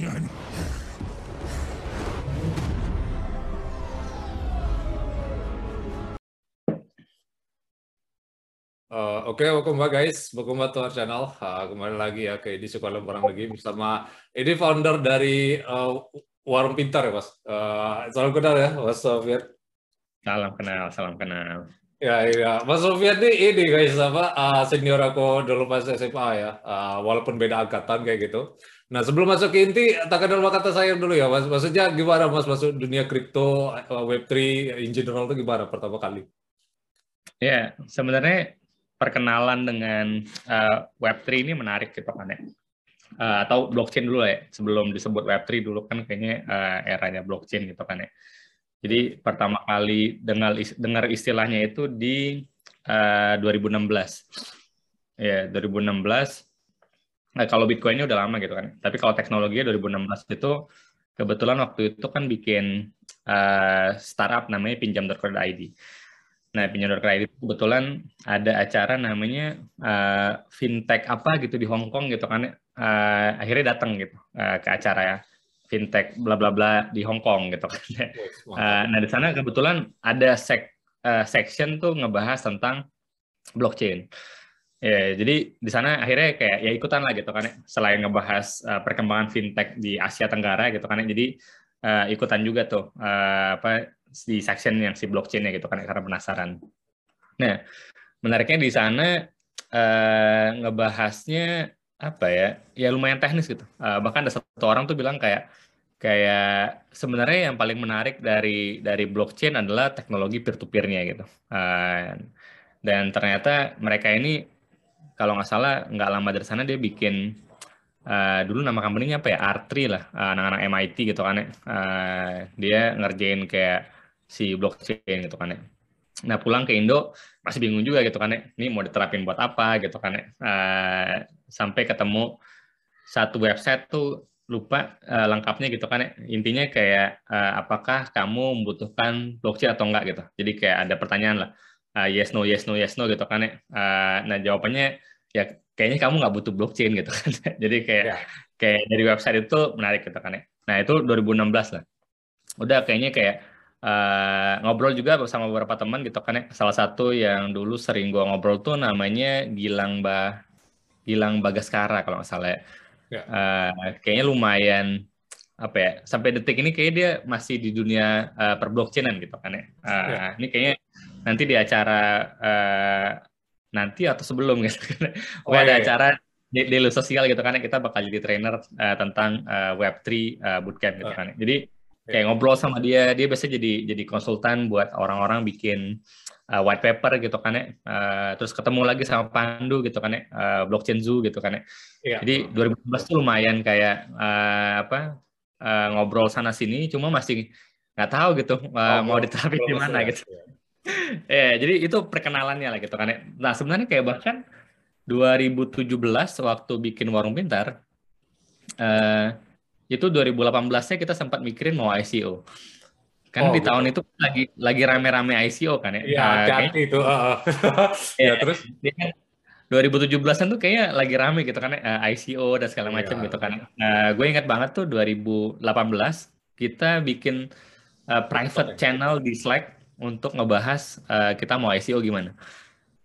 bajingan. Uh, Oke, okay, welcome back guys, welcome back to our channel. Uh, kembali lagi ya ke edisi kolam barang lagi bersama ini founder dari uh, Warung Pintar ya, Mas. Uh, salam kenal ya, Mas Sofian. Salam kenal, salam kenal. Ya, iya. Mas Sofian ini, ini guys, apa, uh, senior aku dulu pas SMA ya, uh, walaupun beda angkatan kayak gitu. Nah, sebelum masuk ke inti, tak kenal kata saya dulu ya, Mas. Maksudnya gimana, Mas, masuk dunia kripto, Web3, in general itu gimana pertama kali? Ya, sebenarnya perkenalan dengan uh, Web3 ini menarik gitu kan ya. Uh, atau blockchain dulu ya, sebelum disebut Web3 dulu kan kayaknya uh, eranya blockchain gitu kan ya. Jadi pertama kali dengar dengar istilahnya itu di uh, 2016. Ya, 2016. Nah, kalau Bitcoinnya udah lama gitu kan. Tapi kalau teknologinya 2016 itu kebetulan waktu itu kan bikin uh, startup namanya pinjam.co.id. Nah, pinjam kredit kebetulan ada acara namanya uh, fintech apa gitu di Hong Kong gitu kan. Uh, akhirnya datang gitu uh, ke acara ya fintech bla bla bla di Hong Kong gitu kan. Uh, nah, di sana kebetulan ada sek, uh, section tuh ngebahas tentang blockchain. Ya, jadi di sana akhirnya kayak ya ikutan lah gitu kan. Selain ngebahas uh, perkembangan fintech di Asia Tenggara gitu kan. Jadi uh, ikutan juga tuh uh, apa di section yang si blockchain-nya gitu kan karena penasaran. Nah, menariknya di sana uh, ngebahasnya apa ya? Ya lumayan teknis gitu. Uh, bahkan ada satu orang tuh bilang kayak kayak sebenarnya yang paling menarik dari dari blockchain adalah teknologi peer to peer-nya gitu. Uh, dan ternyata mereka ini kalau nggak salah nggak lama dari sana dia bikin uh, dulu nama company-nya apa ya R3 lah anak-anak MIT gitu kan ya uh, dia ngerjain kayak si blockchain gitu kan ya. Nah pulang ke Indo masih bingung juga gitu kan ya. Ini mau diterapin buat apa gitu kan ya. Uh, sampai ketemu satu website tuh lupa uh, lengkapnya gitu kan ya. Intinya kayak uh, apakah kamu membutuhkan blockchain atau enggak gitu. Jadi kayak ada pertanyaan lah. Uh, yes no yes no yes no gitu kan ya. Uh, nah jawabannya ya kayaknya kamu nggak butuh blockchain gitu kan. Jadi kayak yeah. kayak dari website itu menarik gitu kan ya. Nah itu 2016 lah. Udah kayaknya kayak uh, ngobrol juga bersama beberapa teman gitu kan ya. Salah satu yang dulu sering gua ngobrol tuh namanya Gilang Ba Gilang Bagaskara kalau nggak salah ya. ya. Uh, kayaknya lumayan apa ya sampai detik ini kayaknya dia masih di dunia uh, perblockchainan gitu kan ya. Uh, ya. Ini kayaknya nanti di acara uh, nanti atau sebelum gitu kan. Oh, ada iya, acara di, di sosial gitu kan kita bakal jadi trainer uh, tentang uh, Web3 uh, bootcamp gitu uh. kan. Jadi kayak ngobrol sama dia dia biasa jadi jadi konsultan buat orang-orang bikin uh, white paper gitu kan ya uh, terus ketemu lagi sama Pandu gitu kan ya uh, blockchain zoo gitu kan ya yeah. jadi 2015 tuh lumayan kayak uh, apa uh, ngobrol sana sini cuma masih nggak tahu gitu uh, oh, mau diterapin di mana gitu ya yeah, jadi itu perkenalannya lah gitu kan ya nah sebenarnya kayak bahkan 2017 waktu bikin warung pintar uh, itu 2018-nya kita sempat mikirin mau ICO. Kan oh, di tahun itu lagi lagi rame-rame ICO kan ya. Iya, nah, kayaknya, itu. Uh, ya, ya, terus dia kan 2017-an tuh kayaknya lagi rame gitu kan uh, ya, ICO dan segala macam ya. gitu kan. Nah, gue ingat banget tuh 2018 kita bikin uh, private channel di Slack untuk ngebahas uh, kita mau ICO gimana.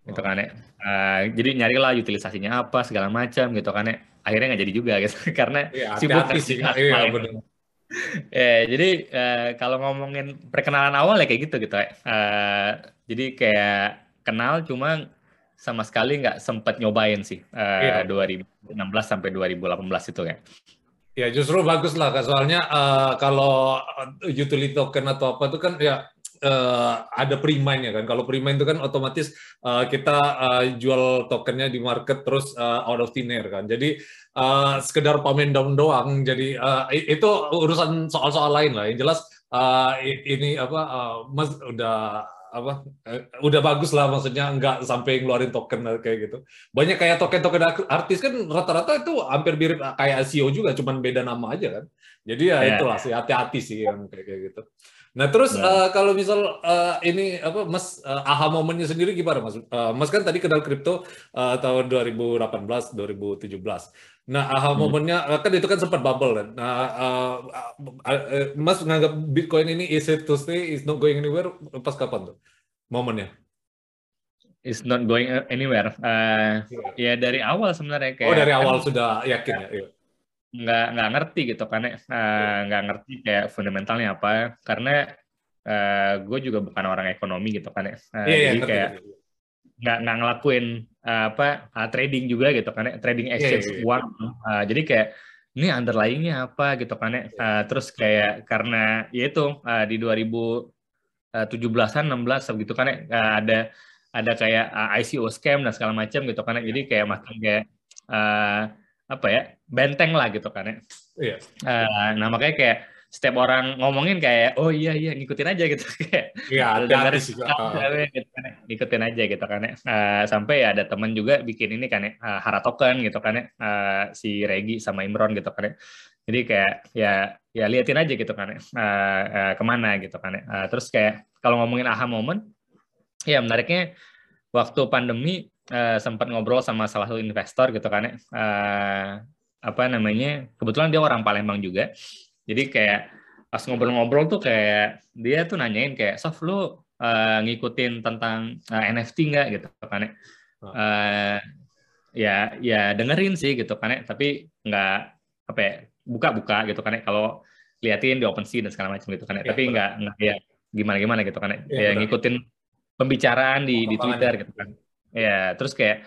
Gitu kan ya. Uh, jadi nyarilah utilisasinya apa segala macam gitu kan ya akhirnya nggak jadi juga gitu karena ya, sibuk sih iya, benar. ya jadi uh, kalau ngomongin perkenalan awal ya kayak gitu gitu ya uh, jadi kayak kenal cuma sama sekali nggak sempet nyobain sih uh, iya. 2016 sampai 2018 itu ya ya justru bagus lah soalnya uh, kalau utility token atau apa itu kan ya uh, ada pre-mine ya kan. Kalau pre-mine itu kan otomatis uh, kita uh, jual tokennya di market terus uh, out of thin air kan. Jadi uh, sekedar pamen down doang. Jadi uh, itu urusan soal-soal lain lah. Yang jelas uh, ini apa uh, mas udah apa uh, udah bagus lah maksudnya nggak sampai ngeluarin token kayak gitu. Banyak kayak token-token artis kan rata-rata itu hampir mirip kayak ICO juga, cuman beda nama aja kan. Jadi ya yeah. itulah sih hati-hati sih yang kayak gitu. Nah terus nah. Uh, kalau misal uh, ini apa Mas uh, aha momennya sendiri gimana Mas? Uh, Mas kan tadi kenal kripto uh, tahun 2018 2017. Nah aha hmm. momennya kan itu kan sempat bubble kan. Nah uh, uh, uh, Mas menganggap Bitcoin ini is it to stay is not going anywhere pas kapan tuh momennya? Is not going anywhere. Uh, ya dari awal sebenarnya kayak. Oh dari awal kan, sudah yakin ya. Iya nggak nggak ngerti gitu kan ya. Nggak ngerti kayak fundamentalnya apa. Karena uh, gue juga bukan orang ekonomi gitu kan ya. Uh, yeah, jadi yeah, kayak nggak nggak ngelakuin uh, apa uh, trading juga gitu kan ya. Trading iya, exchange yeah, yeah, yeah. uang. Uh, jadi kayak ini underlyingnya apa? gitu kan ya. Uh, terus kayak karena ya itu uh, di 2017an 16 gitu kan ya. Uh, ada ada kayak uh, ICO scam dan segala macam gitu kan ya. Jadi kayak makin kayak uh, apa ya benteng lah gitu kan ya. Iya. Uh, nah makanya kayak setiap orang ngomongin kayak oh iya iya ngikutin aja gitu kayak iya dengar juga gitu kan ya. ngikutin aja gitu kan ya uh, sampai ada temen juga bikin ini kan ya uh, Hara token gitu kan ya uh, si Regi sama Imron gitu kan ya jadi kayak ya ya liatin aja gitu kan ya uh, uh, ke mana gitu kan ya uh, terus kayak kalau ngomongin aha moment ya menariknya waktu pandemi uh, sempat ngobrol sama salah satu investor gitu kan ya. Uh, apa namanya? Kebetulan dia orang Palembang juga. Jadi kayak pas ngobrol-ngobrol tuh kayak dia tuh nanyain kayak, "Sof lu uh, ngikutin tentang uh, NFT nggak?" gitu kan ya. Uh, ya ya dengerin sih gitu kan ya, tapi nggak apa ya, buka-buka gitu kan ya. Kalau liatin di OpenSea dan segala macam gitu kan ya. ya tapi nggak nggak ya gimana-gimana gitu kan ya. Ya, ya ngikutin pembicaraan di di Twitter gitu kan. Ya, terus kayak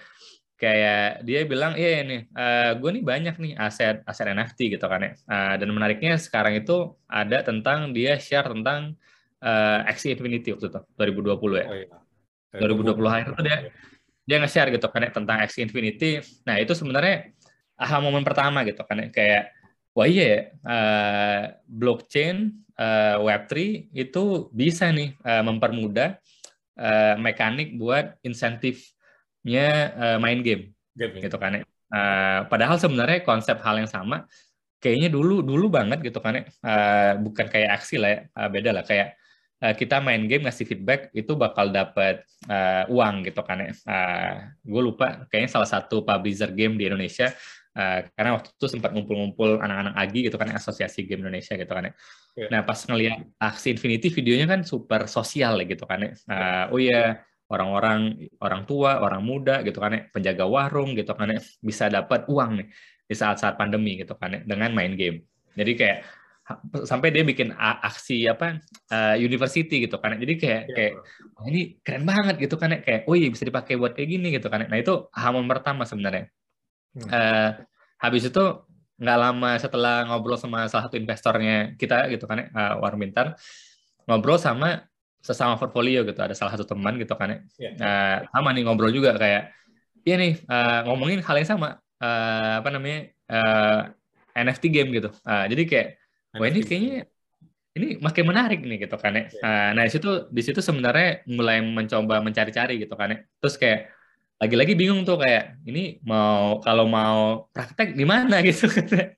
kayak dia bilang, iya nih, uh, gue nih banyak nih aset aset NFT gitu kan ya. Uh, dan menariknya sekarang itu ada tentang dia share tentang uh, Axie Infinity waktu itu 2020 ya. Oh, iya. 2020 akhir itu dia dia nge-share gitu kan ya tentang Axie Infinity. Nah itu sebenarnya aha momen pertama gitu kan ya kayak wah iya ya uh, blockchain uh, Web3 itu bisa nih uh, mempermudah uh, mekanik buat insentif nya uh, main game, game gitu kan ya. Uh, padahal sebenarnya konsep hal yang sama kayaknya dulu dulu banget gitu kan ya. Uh, bukan kayak aksi lah ya, uh, beda lah kayak uh, kita main game ngasih feedback itu bakal dapat uh, uang gitu kan ya. Uh, gue lupa kayaknya salah satu publisher game di Indonesia Uh, karena waktu itu sempat ngumpul-ngumpul anak-anak Agi gitu kan asosiasi game Indonesia gitu kan ya. Yeah. Nah pas ngelihat aksi Infinity videonya kan super sosial ya gitu kan ya. Uh, oh iya orang-orang orang tua, orang muda gitu kan ya, penjaga warung gitu kan ya, bisa dapat uang nih di saat-saat pandemi gitu kan ya, dengan main game. Jadi kayak sampai dia bikin aksi apa uh, university gitu kan. Jadi kayak ya, kayak oh, ini keren banget gitu kan ya. Kayak oh iya bisa dipakai buat kayak gini gitu kan. Nah itu hal pertama sebenarnya. Hmm. Uh, habis itu nggak lama setelah ngobrol sama salah satu investornya kita gitu kan uh, Warung Bintar, ngobrol sama sesama portfolio gitu ada salah satu teman gitu kan ya yeah. uh, sama nih ngobrol juga kayak iya nih uh, ngomongin hal yang sama uh, apa namanya uh, eh, NFT game gitu uh, jadi kayak wah ini kayaknya ini makin menarik nih gitu kan ya yeah. uh, nah di situ di situ sebenarnya mulai mencoba mencari-cari gitu kan ya terus kayak lagi-lagi bingung tuh kayak ini mau kalau mau praktek di mana gitu.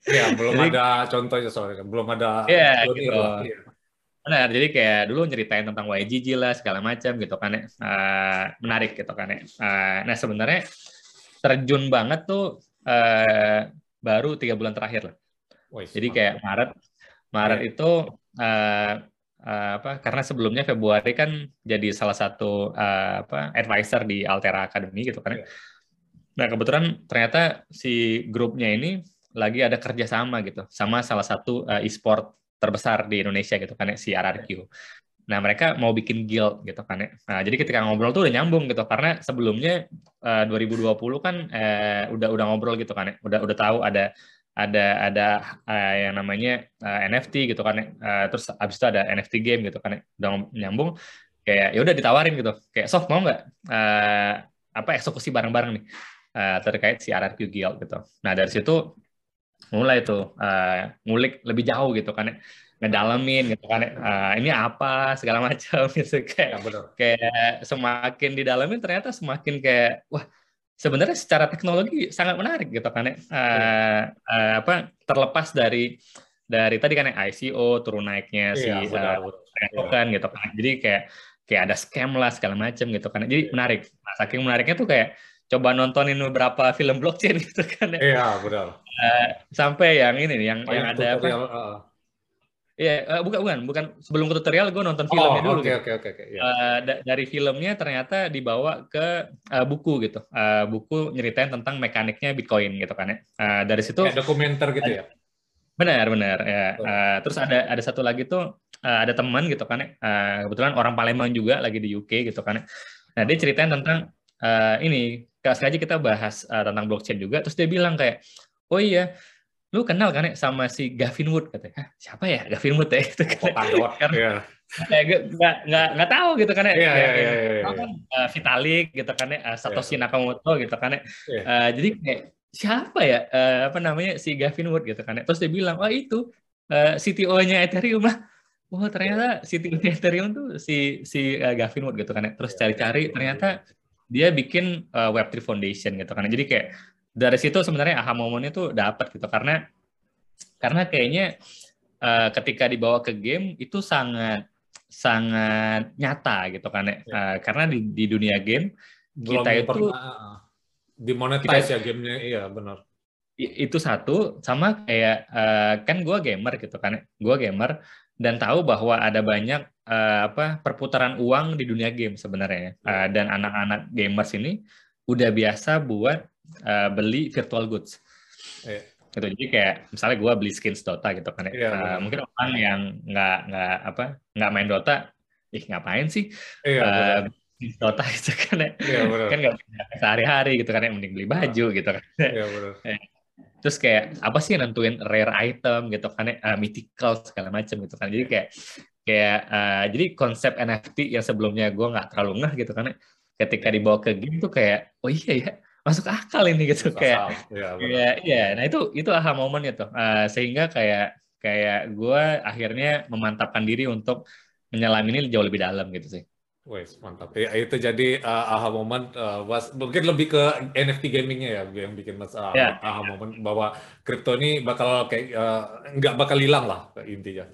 Ya belum Jadi, ada contohnya soalnya belum ada. Iya gitu. Iya. Benar, jadi kayak dulu nyeritain tentang YGG lah segala macam gitu kan ya. Uh, menarik gitu kan ya. Uh, nah sebenarnya terjun banget tuh uh, baru tiga bulan terakhir lah. jadi kayak Maret, Maret itu uh, uh, apa? Karena sebelumnya Februari kan jadi salah satu uh, apa advisor di Altera Academy gitu kan ya. Nah kebetulan ternyata si grupnya ini lagi ada kerjasama gitu sama salah satu uh, e-sport terbesar di Indonesia gitu kan ya, si RRQ. Nah, mereka mau bikin guild gitu kan ya. Nah, jadi ketika ngobrol tuh udah nyambung gitu karena sebelumnya uh, 2020 kan uh, udah udah ngobrol gitu kan ya. Udah udah tahu ada ada ada uh, yang namanya uh, NFT gitu kan ya. Uh, terus abis itu ada NFT game gitu kan ya. Udah nyambung kayak ya udah ditawarin gitu. Kayak soft mau nggak uh, apa eksekusi bareng-bareng nih uh, terkait si RRQ Guild gitu. Nah, dari situ mulai tuh uh, ngulik lebih jauh gitu kan ya ngedalamin gitu kan uh, ini apa segala macam gitu kayak ya, kayak semakin didalamin ternyata semakin kayak wah sebenarnya secara teknologi sangat menarik gitu kan ya uh, uh, apa terlepas dari dari tadi kan ICO turun naiknya si Iya, benar, benar. uh, token gitu kan. Jadi kayak kayak ada scam lah segala macam gitu kan. Jadi Iya. menarik. Nah, saking menariknya tuh kayak coba nontonin beberapa film blockchain gitu kan. ya. Iya, benar. Uh, sampai yang ini nih, yang Oh, yang yang ada apa? tutorial, uh. Iya, eh, bukan bukan bukan sebelum ke tutorial gue nonton Oh, filmnya dulu oke gitu. oke oke oke. Iya. Eh, da- dari filmnya ternyata dibawa ke eh, buku gitu. Eh, buku nyeritain tentang mekaniknya Bitcoin gitu kan ya. Eh, dari situ Kayak dokumenter gitu ya. benar benar ya. Eh, terus ada ada satu lagi tuh eh, ada teman gitu kan ya. Eh, kebetulan orang Palembang juga lagi di UK gitu kan ya. Nah, dia ceritain tentang eh, ini sekali aja kita bahas eh, tentang blockchain juga terus dia bilang kayak oh iya lu kenal kan ya sama si Gavin Wood? Katanya Hah, siapa ya Gavin Wood ya? Gitu kan. Polkadot. Karena- Iya. nggak nggak nggak tahu gitu kan ya. Iya, iya, tahu iya. kan uh, Vitalik gitu kan ya uh, Satoshi Nakamoto gitu kan ya. Iya. Uh, jadi kayak siapa ya uh, apa namanya si Gavin Wood gitu kan ya. Terus dia bilang oh itu uh, CTO-nya Ethereum lah. Wah ternyata CTO-nya Ethereum tuh si si uh, Gavin Wood gitu kan ya. Terus Iya, cari-cari ternyata dia bikin uh, Web3 Foundation gitu kan ya. jadi kayak dari situ sebenarnya aha momennya tuh dapat gitu karena karena kayaknya uh, ketika dibawa ke game itu sangat sangat nyata gitu kan ya. Ya. Uh, karena di, di dunia game Belum kita itu pernah uh, dimonetize ya gamenya. Iya, benar. itu satu sama kayak uh, kan gue gamer gitu kan gue gamer dan tahu bahwa ada banyak uh, apa perputaran uang di dunia game sebenarnya Uh, dan anak-anak gamers ini udah biasa buat uh, beli virtual goods. Iya. gitu. Jadi kayak misalnya gue beli skins Dota gitu kan ya. Iya, Uh, mungkin orang yang nggak nggak apa nggak main Dota ih ngapain sih? Iya, uh, Dota itu kan ya. Kan nggak sehari-hari gitu kan ya. Mending beli baju gitu kan benar. Terus kayak apa sih yang nentuin rare item gitu kan ya uh, mythical segala macam gitu kan jadi kayak kayak uh, jadi konsep NFT yang sebelumnya gue nggak terlalu ngeh gitu kan ya ketika dibawa ke game tuh kayak oh iya ya masuk akal ini gitu kayak Asal. Iya, benar. Iya, iya. Nah itu itu aha momennya tuh. Uh, sehingga kayak kayak gue akhirnya memantapkan diri untuk menyelam ini jauh lebih dalam gitu sih. Wes, mantap. Ya, itu jadi uh, aha moment uh, was, mungkin lebih ke NFT gamingnya ya yang bikin mas uh, Ya. aha moment bahwa kripto ini bakal kayak uh, nggak bakal hilang lah intinya.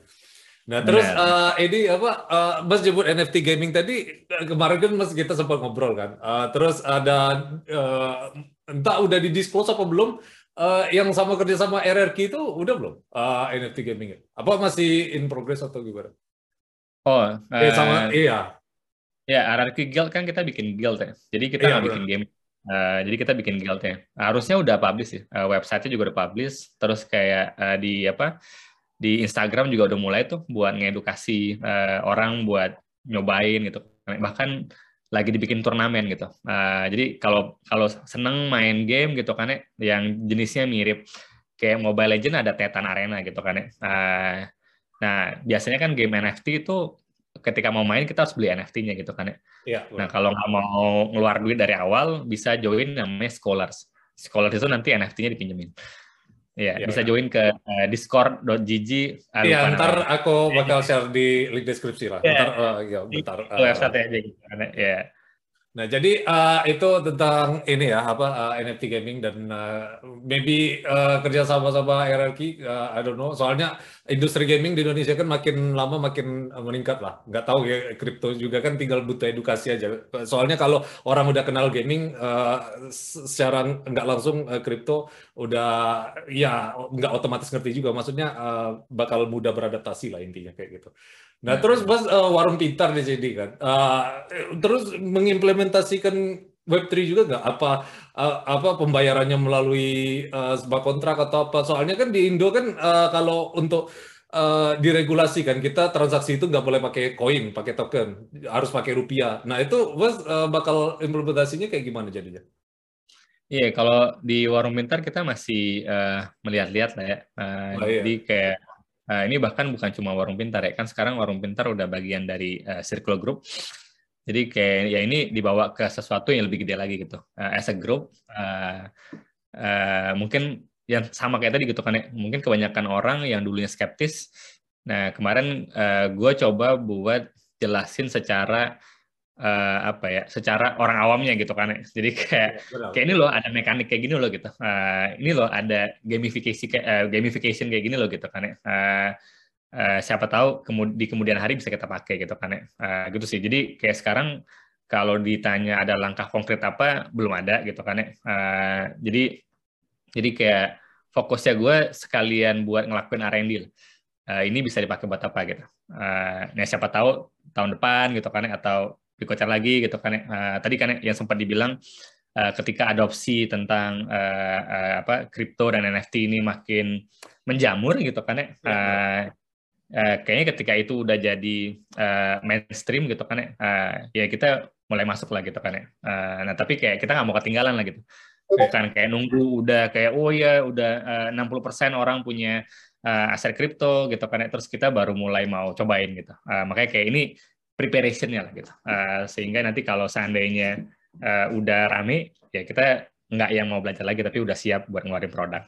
Nah terus uh, ini apa uh, Mas jemput NFT gaming tadi kemarin kan Mas kita sempat ngobrol kan. Uh, terus ada uh, entah udah di disclose apa belum uh, yang sama kerja sama RRQ itu udah belum uh, NFT gaming Apa masih in progress atau gimana? Oh, Eh, sama uh, iya. Ya RRQ Guild kan kita bikin guild ya. Jadi kita Iya, nggak benar. bikin game. Uh, jadi kita bikin guild ya. Harusnya udah publish sih. Uh, website-nya juga udah publish. Terus kayak uh, di apa? Di Instagram juga udah mulai tuh buat ngedukasi uh, orang buat nyobain gitu. Bahkan lagi dibikin turnamen gitu. Uh, jadi kalau kalau seneng main game gitu kan ya, yang jenisnya mirip kayak Mobile Legend ada Titan Arena gitu kan ya. Uh, nah biasanya kan game NFT itu ketika mau main kita harus beli NFT-nya gitu kan ya. Iya. Nah kalau nggak mau ngeluar duit dari awal bisa join namanya Scholars. Scholars itu nanti NFT-nya dipinjemin. Iya, Ya, bisa ya. join ke uh, discord.gg. ah, Iya, lupa ntar aku bakal share di link deskripsi lah. Iya. Ntar, eh, ya, bentar. eh. website aja gitu kan ya. Nah, jadi eh, itu tentang ini ya, apa eh, NFT gaming dan eh, maybe eh, kerja sama sama RRQ, eh, I don't know. Soalnya industri gaming di Indonesia kan makin lama makin meningkat lah. Nggak tahu ya, kripto juga kan tinggal butuh edukasi aja. Soalnya kalau orang udah kenal gaming, eh, secara nggak langsung kripto udah ya nggak otomatis ngerti juga. Maksudnya eh, bakal mudah beradaptasi lah intinya kayak gitu. Nah, Nah. terus Mas eh, warung pintar di sini kan. Eh, terus mengimplementasikan Web3 juga nggak? Apa eh, apa pembayarannya melalui eh, sebuah kontrak atau apa? Soalnya kan di Indo kan eh, kalau untuk eh, diregulasikan kita transaksi itu nggak boleh pakai koin, pakai token, harus pakai rupiah. Nah itu Mas eh, bakal implementasinya kayak gimana jadinya? Iya, kalau di warung pintar kita masih eh, melihat-lihat lah ya. Eh, Oh, iya. Jadi kayak eh, ini bahkan bukan cuma warung pintar ya, kan sekarang warung pintar udah bagian dari eh, Circle Group. Jadi kayak ya ini dibawa ke sesuatu yang lebih gede lagi gitu. Eh, as a group, eh, eh, mungkin yang sama kayak tadi gitu kan ya. Mungkin kebanyakan orang yang dulunya skeptis. Nah kemarin gue coba buat jelasin secara uh, apa ya secara orang awamnya gitu kan. Jadi kayak ya, kayak ini loh ada mekanik kayak gini loh gitu. Uh, ini loh ada gamification kayak uh, gamification kayak gini loh gitu kan ya. Uh, uh, siapa tahu kemud di kemudian hari bisa kita pakai gitu kan ya. Uh, gitu sih. Jadi kayak sekarang kalau ditanya ada langkah konkret apa belum ada gitu kan ya. Uh, jadi jadi kayak fokusnya gue sekalian buat ngelakuin R&D uh, ini bisa dipakai buat apa gitu. Uh, nah siapa tahu tahun depan gitu kan atau dikocok lagi gitu kan. Uh, tadi kan yang sempat dibilang uh, ketika adopsi tentang uh, uh, apa kripto dan NFT ini makin menjamur gitu kan ya. Uh, uh, kayaknya ketika itu udah jadi uh, mainstream gitu kan ya. Uh, ya kita mulai masuk lah gitu kan ya. Uh, nah tapi kayak kita nggak mau ketinggalan lah gitu. Bukan kayak nunggu udah kayak oh ya udah uh, 60% orang punya uh, aset kripto gitu kan ya. Terus kita baru mulai mau cobain gitu. Uh, makanya kayak ini preparationnya lah gitu. Uh, sehingga nanti kalau seandainya uh, udah rame, ya kita nggak yang mau belajar lagi, tapi udah siap buat ngeluarin produk.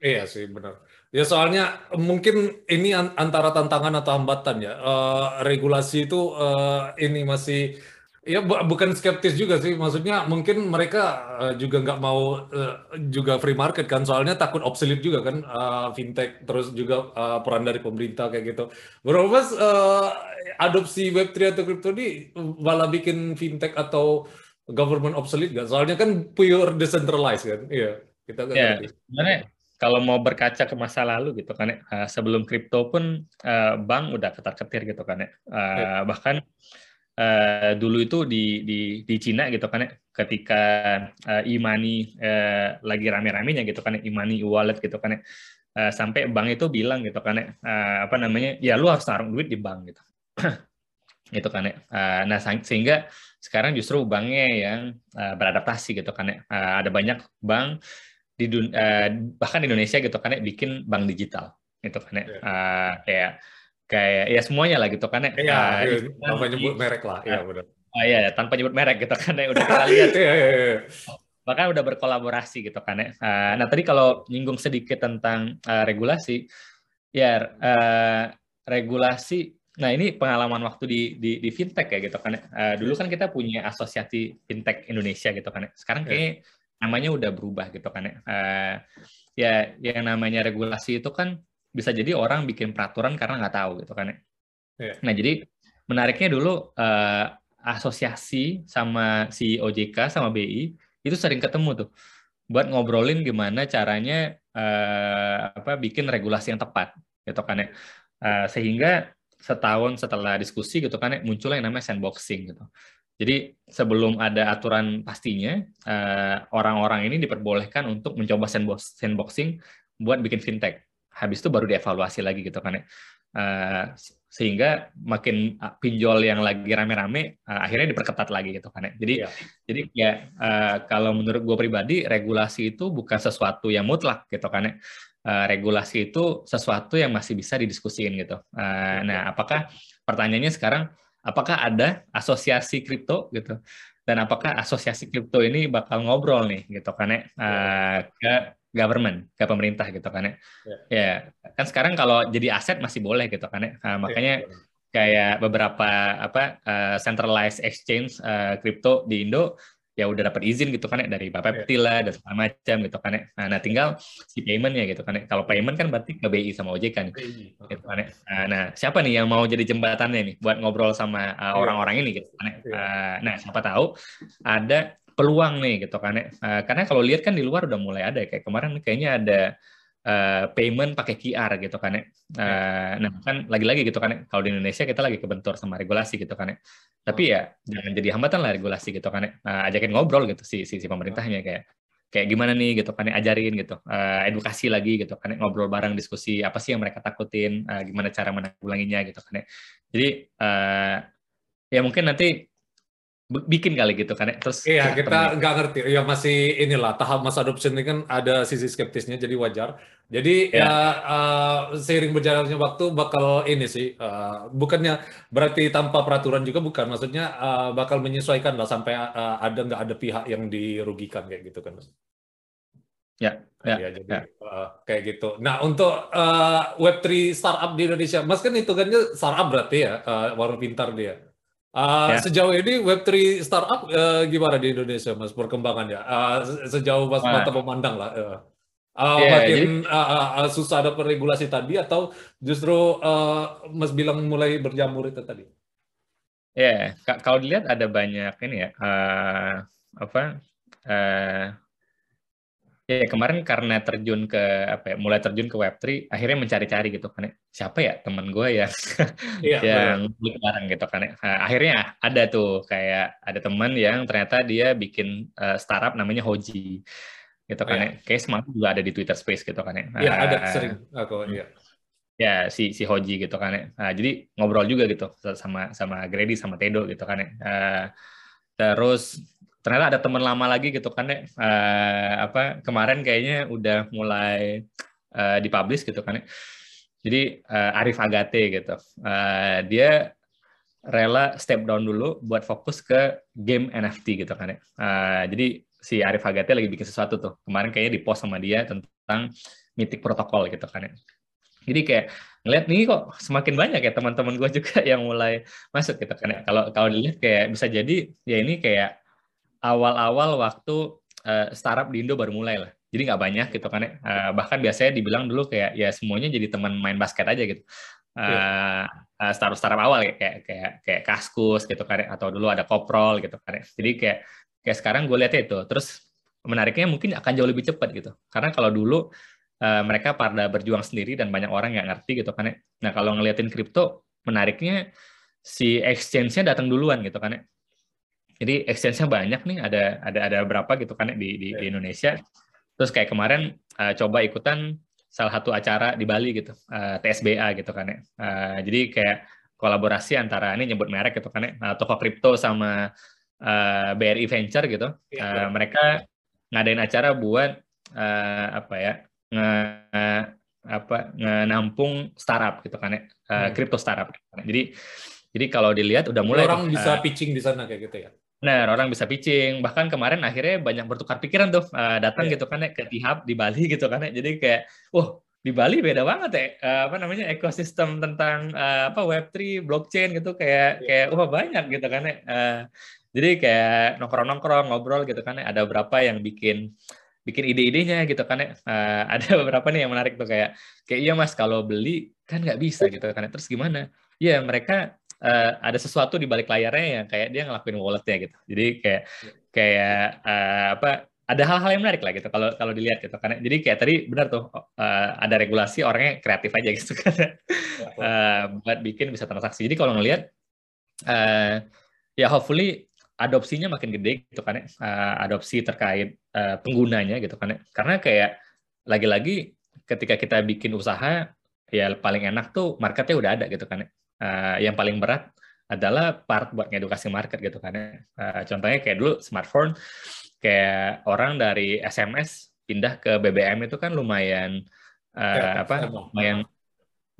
Iya sih benar. Ya soalnya mungkin ini antara tantangan atau hambatan ya. Uh, regulasi itu uh, ini masih Ya bukan skeptis juga sih, maksudnya mungkin mereka uh, juga nggak mau uh, juga free market kan, soalnya takut obsolete juga kan uh, fintech, terus juga uh, peran dari pemerintah kayak gitu. Berapa mas uh, adopsi Web3 atau crypto ini malah bikin fintech atau government obsolete nggak? Soalnya kan pure decentralized kan, iya kita kan. Ya, sebenarnya kalau mau berkaca ke masa lalu gitu kan, uh, sebelum kripto pun uh, bank udah ketar-ketir gitu kan ya, uh, ya. bahkan uh, dulu itu di di di Cina gitu kan ya ketika uh, e-money uh, lagi rame-ramenya gitu kan ya e-money e-wallet gitu kan ya. Uh, sampai bank itu bilang gitu kan ya uh, apa namanya ya lu harus taruh duit di bank gitu. Gitu kan ya. Uh, nah sehingga sekarang justru banknya yang uh, beradaptasi gitu kan ya. Uh, ada banyak bank di uh, bahkan di Indonesia gitu kan ya bikin bank digital gitu kan ya. Uh, kayak kayak ya semuanya lah gitu kan ya. Iya, uh, tanpa nyebut merek lah. Iya benar. Oh iya, tanpa nyebut merek gitu kan ya udah kita lihat. Iya, iya, iya. Bahkan udah berkolaborasi gitu kan ya. Uh, nah tadi kalau nyinggung sedikit tentang uh, regulasi, ya uh, regulasi. Nah ini pengalaman waktu di di, di fintech ya gitu kan. Ya. Uh, dulu kan kita punya asosiasi fintech Indonesia gitu kan. Ya. Sekarang kayak namanya udah berubah gitu kan ya. Uh, ya yang namanya regulasi itu kan bisa jadi orang bikin peraturan karena nggak tahu gitu kan ya. Yeah. Nah jadi menariknya dulu uh, asosiasi sama si OJK sama BI itu sering ketemu tuh buat ngobrolin gimana caranya uh, apa bikin regulasi yang tepat gitu kan ya. Uh, sehingga setahun setelah diskusi gitu kan ya muncul yang namanya sandboxing gitu. Jadi sebelum ada aturan pastinya, orang-orang uh, ini diperbolehkan untuk mencoba sandboxing buat bikin fintech habis itu baru dievaluasi lagi gitu kan ya. Uh, sehingga makin uh, pinjol yang lagi rame-rame uh, akhirnya diperketat lagi gitu kan ya. Jadi yeah. jadi ya uh, kalau menurut gue pribadi regulasi itu bukan sesuatu yang mutlak gitu kan ya. Uh, regulasi itu sesuatu yang masih bisa didiskusiin gitu. Uh, nah, apakah pertanyaannya sekarang apakah ada asosiasi kripto gitu? Dan apakah asosiasi kripto ini bakal ngobrol nih gitu kan ya uh, ke government ke pemerintah gitu kan ya. Yeah. Ya, kan sekarang kalau jadi aset masih boleh gitu kan ya. Nah, makanya yeah. kayak beberapa apa uh, centralized exchange uh, crypto di Indo ya udah dapat izin gitu kan ya dari Bapepti yeah. lah dan segala macam gitu kan ya. Nah, nah tinggal si paymentnya gitu kan ya. Kalau payment kan berarti ke BI sama OJK nih. Gitu kan ya. Nah, nah, siapa nih yang mau jadi jembatannya nih buat ngobrol sama uh, orang-orang uh, ini gitu kan ya. Uh, nah, siapa tahu ada peluang nih gitu kan ya. Uh, karena kalau lihat kan di luar udah mulai ada kayak kemarin kayaknya ada uh, payment pakai QR gitu kan ya. Uh, nah kan lagi-lagi gitu kan ya. Kalau di Indonesia kita lagi kebentur sama regulasi gitu kan ya. Tapi ya jangan jadi hambatan lah regulasi gitu kan ya. Uh, ajakin ngobrol gitu si si, si pemerintahnya kayak kayak gimana nih gitu kan ya ajarin gitu uh, edukasi lagi gitu kan ya. ngobrol bareng diskusi apa sih yang mereka takutin uh, gimana cara menanggulanginya gitu kan ya jadi uh, ya mungkin nanti bikin kali gitu kan ya terus iya kita nggak ngerti. Ya masih inilah tahap masa adoption ini kan ada sisi skeptisnya jadi wajar. Jadi ya, ya uh, seiring berjalannya waktu bakal ini sih uh, bukannya berarti tanpa peraturan juga bukan. Maksudnya uh, bakal menyesuaikan lah sampai uh, ada nggak ada pihak yang dirugikan kayak gitu kan ya ya, ya jadi ya. Uh, kayak gitu. Nah untuk uh, Web3 startup di Indonesia mas kan hitungannya startup berarti ya uh, warung pintar dia Uh, ya. Sejauh ini Web3 startup uh, gimana di Indonesia, Mas, perkembangannya? Uh, sejauh Mas nah. mata memandang lah. Uh. Uh, yeah, makin jadi, uh, uh, susah ada regulasi tadi atau justru uh, Mas bilang mulai berjamur itu tadi? Ya, yeah, kalau dilihat ada banyak ini ya, uh, apa uh, Ya, kemarin karena terjun ke apa ya, mulai terjun ke Web3, akhirnya mencari-cari gitu kan. Ya. Siapa ya teman gue ya iya, yang beli barang gitu kan. Ya. Nah, akhirnya ada tuh kayak ada teman yang ternyata dia bikin uh, startup namanya Hoji. Gitu kan. Oh, ya. Kayak semalam juga ada di Twitter Space gitu kan. Iya, uh, ada sering aku iya. Ya, si si Hoji gitu kan. Ya. Nah, jadi ngobrol juga gitu sama sama Grady sama Tedo gitu kan. Ya. Uh, terus ternyata ada teman lama lagi gitu kan ya uh, apa kemarin kayaknya udah mulai uh, dipublish gitu kan jadi uh, Arif Agate gitu. Uh, dia rela step down dulu buat fokus ke game NFT gitu kan uh, jadi si Arif Agate lagi bikin sesuatu tuh. Kemarin kayaknya di post sama dia tentang Mythic Protocol gitu kan jadi kayak ngeliat nih kok semakin banyak ya teman-teman gue juga yang mulai masuk gitu kan ya kalau kalau dilihat kayak bisa jadi ya ini kayak awal-awal waktu uh, startup di Indo baru mulai lah. Jadi nggak banyak gitu kan. Uh, bahkan biasanya dibilang dulu kayak ya semuanya jadi teman main basket aja gitu. Uh, uh, startup startup awal ya kayak kayak kayak Kaskus gitu kan ya. atau dulu ada Koprol gitu kan ya. Jadi kayak kayak sekarang gue lihatnya itu. Terus menariknya mungkin akan jauh lebih cepat gitu. Karena kalau dulu uh, mereka pada berjuang sendiri dan banyak orang yang ngerti gitu kan. Nah kalau ngeliatin kripto menariknya si exchange-nya datang duluan gitu kan. Jadi exchange-nya banyak nih, ada ada ada berapa gitu kan di di, di Indonesia. Terus kayak kemarin uh, coba ikutan salah satu acara di Bali gitu, uh, eh, TSBA gitu kan ya. Uh, jadi kayak kolaborasi antara ini nyebut merek gitu kan ya, uh, toko kripto sama uh, BRI Venture gitu. Uh, mereka ngadain acara buat uh, apa ya? Nge, apa nampung startup gitu kan ya, kripto uh, startup. Gitu kan. Jadi jadi kalau dilihat udah mulai orang bisa pitching di sana kayak gitu ya. Nah, orang bisa pitching. Bahkan kemarin akhirnya banyak bertukar pikiran tuh uh, datang yeah. gitu kan ya ke Tihab di Bali gitu kan ya. Jadi kayak, wah di Bali beda banget ya uh, apa namanya ekosistem tentang uh, apa Web3, blockchain gitu kayak yeah. kayak wah banyak gitu kan ya. Uh, jadi kayak nongkrong-nongkrong ngobrol gitu kan ya. Ada beberapa yang bikin bikin ide-idenya gitu kan ya. Uh, ada beberapa nih yang menarik tuh kayak kayak iya Mas kalau beli kan nggak bisa gitu kan ya. Terus gimana? Iya, mereka uh, ada sesuatu di balik layarnya yang kayak dia ngelakuin walletnya gitu. Jadi kayak kayak uh, apa ada hal-hal yang menarik lah gitu kalau kalau dilihat gitu. Karena jadi kayak tadi benar tuh uh, ada regulasi orangnya kreatif aja gitu kan. Uh, buat bikin bisa transaksi. Jadi kalau ngelihat uh, ya hopefully adopsinya makin gede gitu kan uh, adopsi terkait uh, penggunanya gitu kan karena kayak lagi-lagi ketika kita bikin usaha ya paling enak tuh marketnya udah ada gitu kan uh, yang paling berat adalah part buat ngedukasi market gitu kan ya. Uh, contohnya kayak dulu smartphone, kayak orang dari SMS pindah ke BBM itu kan lumayan uh, ya, apa? Lumayan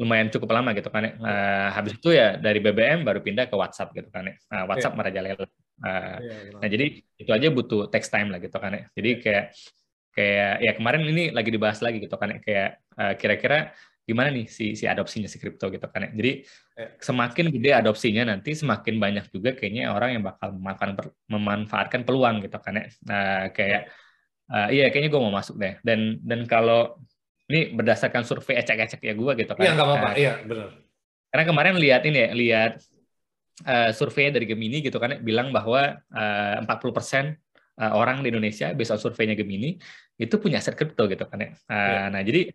lumayan cukup lama gitu kan ya. Uh, habis itu ya dari BBM baru pindah ke WhatsApp gitu kan ya. Uh, WhatsApp ya. merajalela. Uh, ya, nah jadi itu aja butuh text time lah gitu kan ya. Jadi kayak kayak ya kemarin ini lagi dibahas lagi gitu kan ya. Kayak uh, kira-kira gimana nih si si adopsinya si kripto gitu kan ya. Jadi ya. semakin gede adopsinya nanti semakin banyak juga kayaknya orang yang bakal memanfaatkan memanfaatkan peluang gitu kan ya. Nah, kayak uh, iya kayaknya gue mau masuk deh. Dan dan kalau ini berdasarkan survei ecek-ecek ya gue gitu kan. Iya nggak apa-apa. Uh, iya benar. Karena kemarin lihat ini ya, lihat uh, survei dari Gemini gitu kan ya, bilang bahwa uh, 40% orang di Indonesia besok surveinya Gemini itu punya aset kripto gitu kan ya. Uh, ya. Nah jadi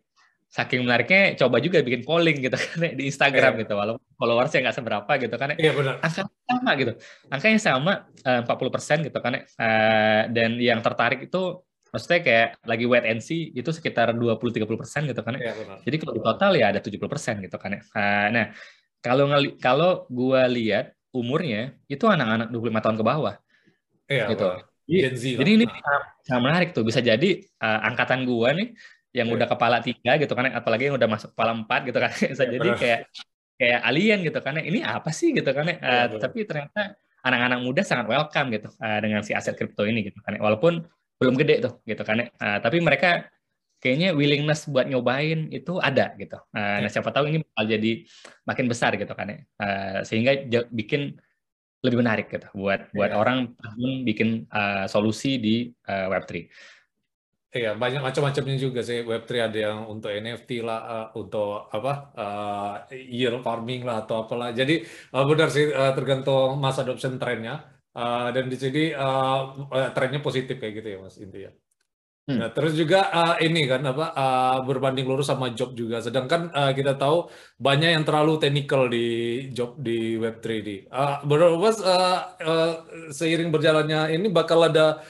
saking menariknya coba juga bikin polling gitu kan di Instagram yeah. gitu walaupun followersnya nggak seberapa gitu kan. Yeah, benar. angka sama gitu. Angkanya sama eh, empat puluh persen gitu kan ya. Uh, dan yang tertarik itu maksudnya kayak lagi wait and see itu sekitar 20-30 persen gitu kan yeah, jadi kalau di total ya ada 70 persen gitu kan ya. Uh, nah kalau kalau gua lihat umurnya itu anak-anak 25 tahun ke bawah. Yeah, gitu. Jadi, jadi ini sangat menarik tuh bisa jadi uh, angkatan gua nih yang iya. udah kepala tiga gitu kan apalagi yang udah masuk kepala empat gitu kan. Bisa ya, jadi kayak kayak alien gitu kan. Ini apa sih gitu kan? Uh, tapi ternyata anak-anak muda sangat welcome gitu uh, dengan si aset kripto ini gitu kan. Walaupun belum gede tuh gitu kan. Uh, tapi mereka kayaknya willingness buat nyobain itu ada gitu. Uh, nah siapa tahu ini bakal jadi makin besar gitu kan uh, sehingga bikin lebih menarik gitu buat buat yeah. orang bikin uh, solusi di uh, Web3. Iya, banyak macam-macamnya juga sih Web3 ada yang untuk NFT lah, uh, untuk apa uh, yield farming lah atau apalah. Jadi uh, benar sih uh, tergantung mass adoption trennya uh, dan di sini uh, trennya positif kayak gitu ya mas intinya. Hmm. Nah, terus juga uh, ini kan apa uh, berbanding lurus sama job juga. Sedangkan uh, kita tahu banyak yang terlalu technical di job di Web 3D. Uh, Bro, uh, uh, seiring berjalannya ini bakal ada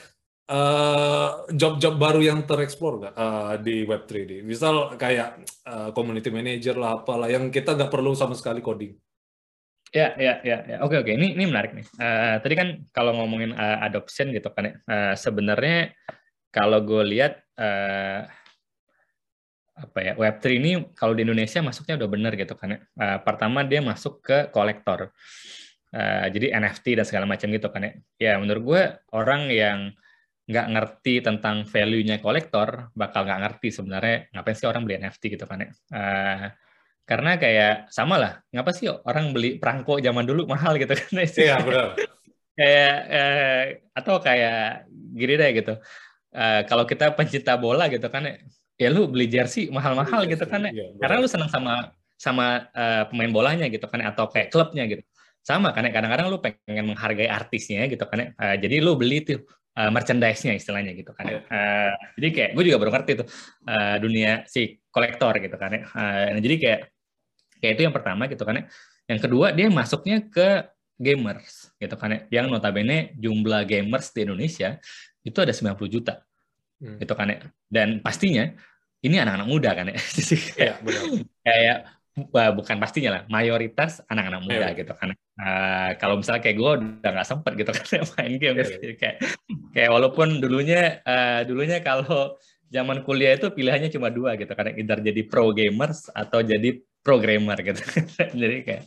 job-job uh, baru yang tereksplor nggak uh, di Web 3D? Misal kayak uh, community manager lah, apalah yang kita nggak perlu sama sekali coding. Ya, ya, ya, ya. Oke, oke. Ini ini menarik nih. Uh, tadi kan kalau ngomongin uh, adoption gitu kan, uh, sebenarnya kalau gue lihat uh, apa ya Web3 ini kalau di Indonesia masuknya udah bener gitu kan. Uh, pertama dia masuk ke kolektor. Uh, jadi NFT dan segala macam gitu kan ya. Ya menurut gue orang yang nggak ngerti tentang value-nya kolektor bakal nggak ngerti sebenarnya ngapain sih orang beli NFT gitu kan ya. Uh, karena kayak sama lah, ngapa sih orang beli perangko zaman dulu mahal gitu kan? Iya benar. kayak eh, atau kayak gini deh gitu uh, kalau kita pencinta bola gitu kan ya lu beli jersey mahal-mahal gitu kan ya. Iya, Karena lu senang sama sama uh, pemain bolanya gitu kan atau kayak klubnya gitu. Sama kan kadang-kadang lu pengen menghargai artisnya gitu kan uh, jadi lu beli tuh uh, merchandise-nya istilahnya gitu kan Uh, jadi kayak gue juga baru ngerti tuh uh, dunia si kolektor gitu kan. Uh, jadi kayak kayak itu yang pertama gitu kan ya. Yang kedua dia masuknya ke gamers gitu kan ya. Yang notabene jumlah gamers di Indonesia itu ada 90 juta. Hmm. Gitu kan. Dan pastinya ini anak-anak muda kan ya. Jadi kayak, ya, kayak bukan pastinya lah, mayoritas anak-anak muda ya. gitu kan. Uh, kalau misalnya kayak gue udah nggak sempet gitu kan main game. Ya, ya. Kayak, kayak walaupun dulunya uh, dulunya kalau zaman kuliah itu pilihannya cuma dua gitu kan, either jadi pro gamers atau jadi programmer gitu. jadi kayak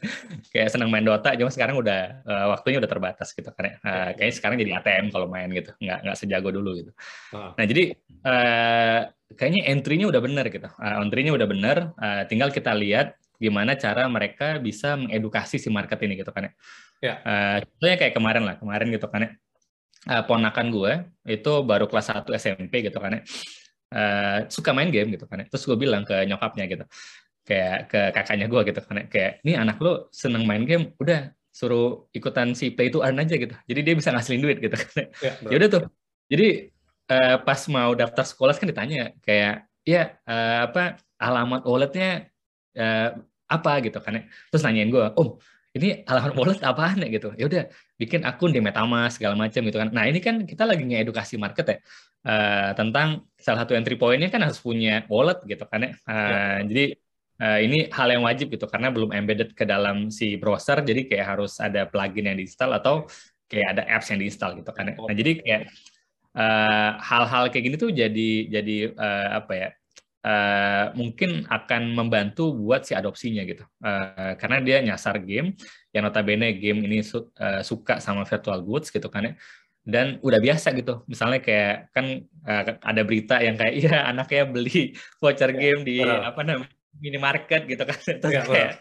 kayak senang main Dota, cuma sekarang udah uh, waktunya udah terbatas gitu kan. Uh, kayaknya sekarang jadi ATM kalau main gitu, nggak nggak sejago dulu gitu. Uh. Nah jadi uh, kayaknya entry-nya udah bener gitu. Uh, entry-nya udah bener, uh, tinggal kita lihat gimana cara mereka bisa mengedukasi si market ini gitu kan ya. Yeah. Uh, contohnya kayak kemarin lah, kemarin gitu kan ya. Uh, ponakan gue itu baru kelas 1 SMP gitu kan ya. Uh, suka main game gitu kan ya. Terus gue bilang ke nyokapnya gitu kayak ke kakaknya gue gitu kan kayak ini anak lo seneng main game udah suruh ikutan si play to earn aja gitu jadi dia bisa ngasilin duit gitu kan ya, ya udah tuh jadi uh, pas mau daftar sekolah kan ditanya kayak ya uh, apa alamat walletnya uh, apa? Gitu kan ya. Terus nanyain gue om ini alamat wallet apaan ya? Gitu. Ya udah bikin akun di MetaMask segala macam gitu kan. Nah ini kan kita lagi ngedukasi market ya uh, tentang salah satu entry pointnya kan harus punya wallet gitu kan ya, uh, ya. jadi uh, ini hal yang wajib gitu karena belum embedded ke dalam si browser jadi kayak harus ada plugin yang diinstal atau kayak ada apps yang diinstal gitu kan. Nah, jadi kayak eh, hal-hal uh, kayak gini tuh jadi jadi uh, apa ya? Uh, mungkin akan membantu buat si adopsinya gitu. Uh, karena dia nyasar game yang notabene game ini su uh, suka sama virtual goods gitu kan ya dan udah biasa gitu misalnya kayak kan uh, ada berita yang kayak iya anaknya beli voucher iya, game di apa namanya minimarket gitu kan terus ya, kayak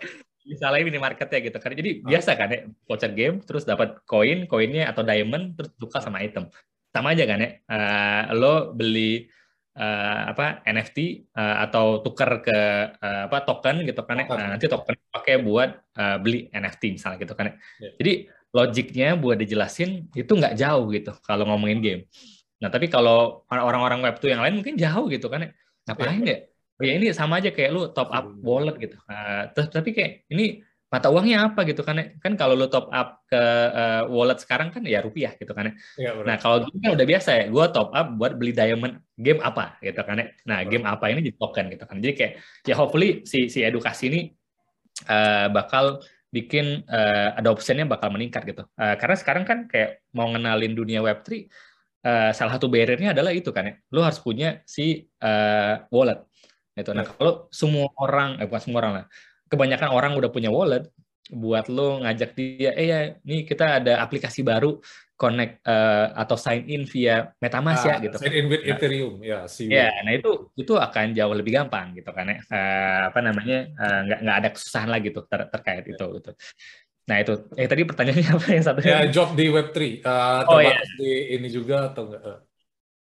misalnya minimarket ya gitu kan jadi oh. biasa kan ya voucher game terus dapat koin koinnya atau diamond terus tukar sama item sama aja kan ya uh, lo beli uh, apa NFT uh, eh, atau tukar ke uh, apa token gitu kan ya nah, nanti token pakai buat uh, beli NFT misalnya gitu kan ya yeah. jadi logiknya buat dijelasin itu nggak jauh gitu kalau ngomongin game nah tapi kalau orang-orang web tuh yang lain mungkin jauh gitu kan ya ngapain yeah. ya oh ya ini sama aja kayak lu top up hmm. wallet gitu. Uh, terus tapi kayak ini mata uangnya apa gitu kan? Kan kalau lu top up ke uh, wallet sekarang kan ya rupiah gitu kan. Ya, nah kalau gitu kan udah biasa ya, gue top up buat beli diamond game apa gitu kan. Nah game apa ini jadi token gitu kan. Jadi kayak ya hopefully si si edukasi ini uh, bakal bikin uh, adoptionnya bakal meningkat gitu. Uh, karena sekarang kan kayak mau ngenalin dunia Web3, uh, salah satu barriernya adalah itu kan ya. Lu harus punya si uh, wallet itu. Nah, kalau semua orang, eh bukan semua orang lah, kebanyakan orang udah punya wallet, buat lo ngajak dia, eh ya, nih kita ada aplikasi baru connect uh, atau sign in via MetaMask ya, ah, ya gitu. Sign in with nah, Ethereum ya. Ya, nah itu itu akan jauh lebih gampang gitu kan ya. Uh, apa namanya uh, nggak nggak ada kesusahan lagi tuh ter terkait itu gitu. Nah itu, eh tadi pertanyaannya apa yang satu? Ya job di Web3, uh, oh, iya. di ini juga atau enggak?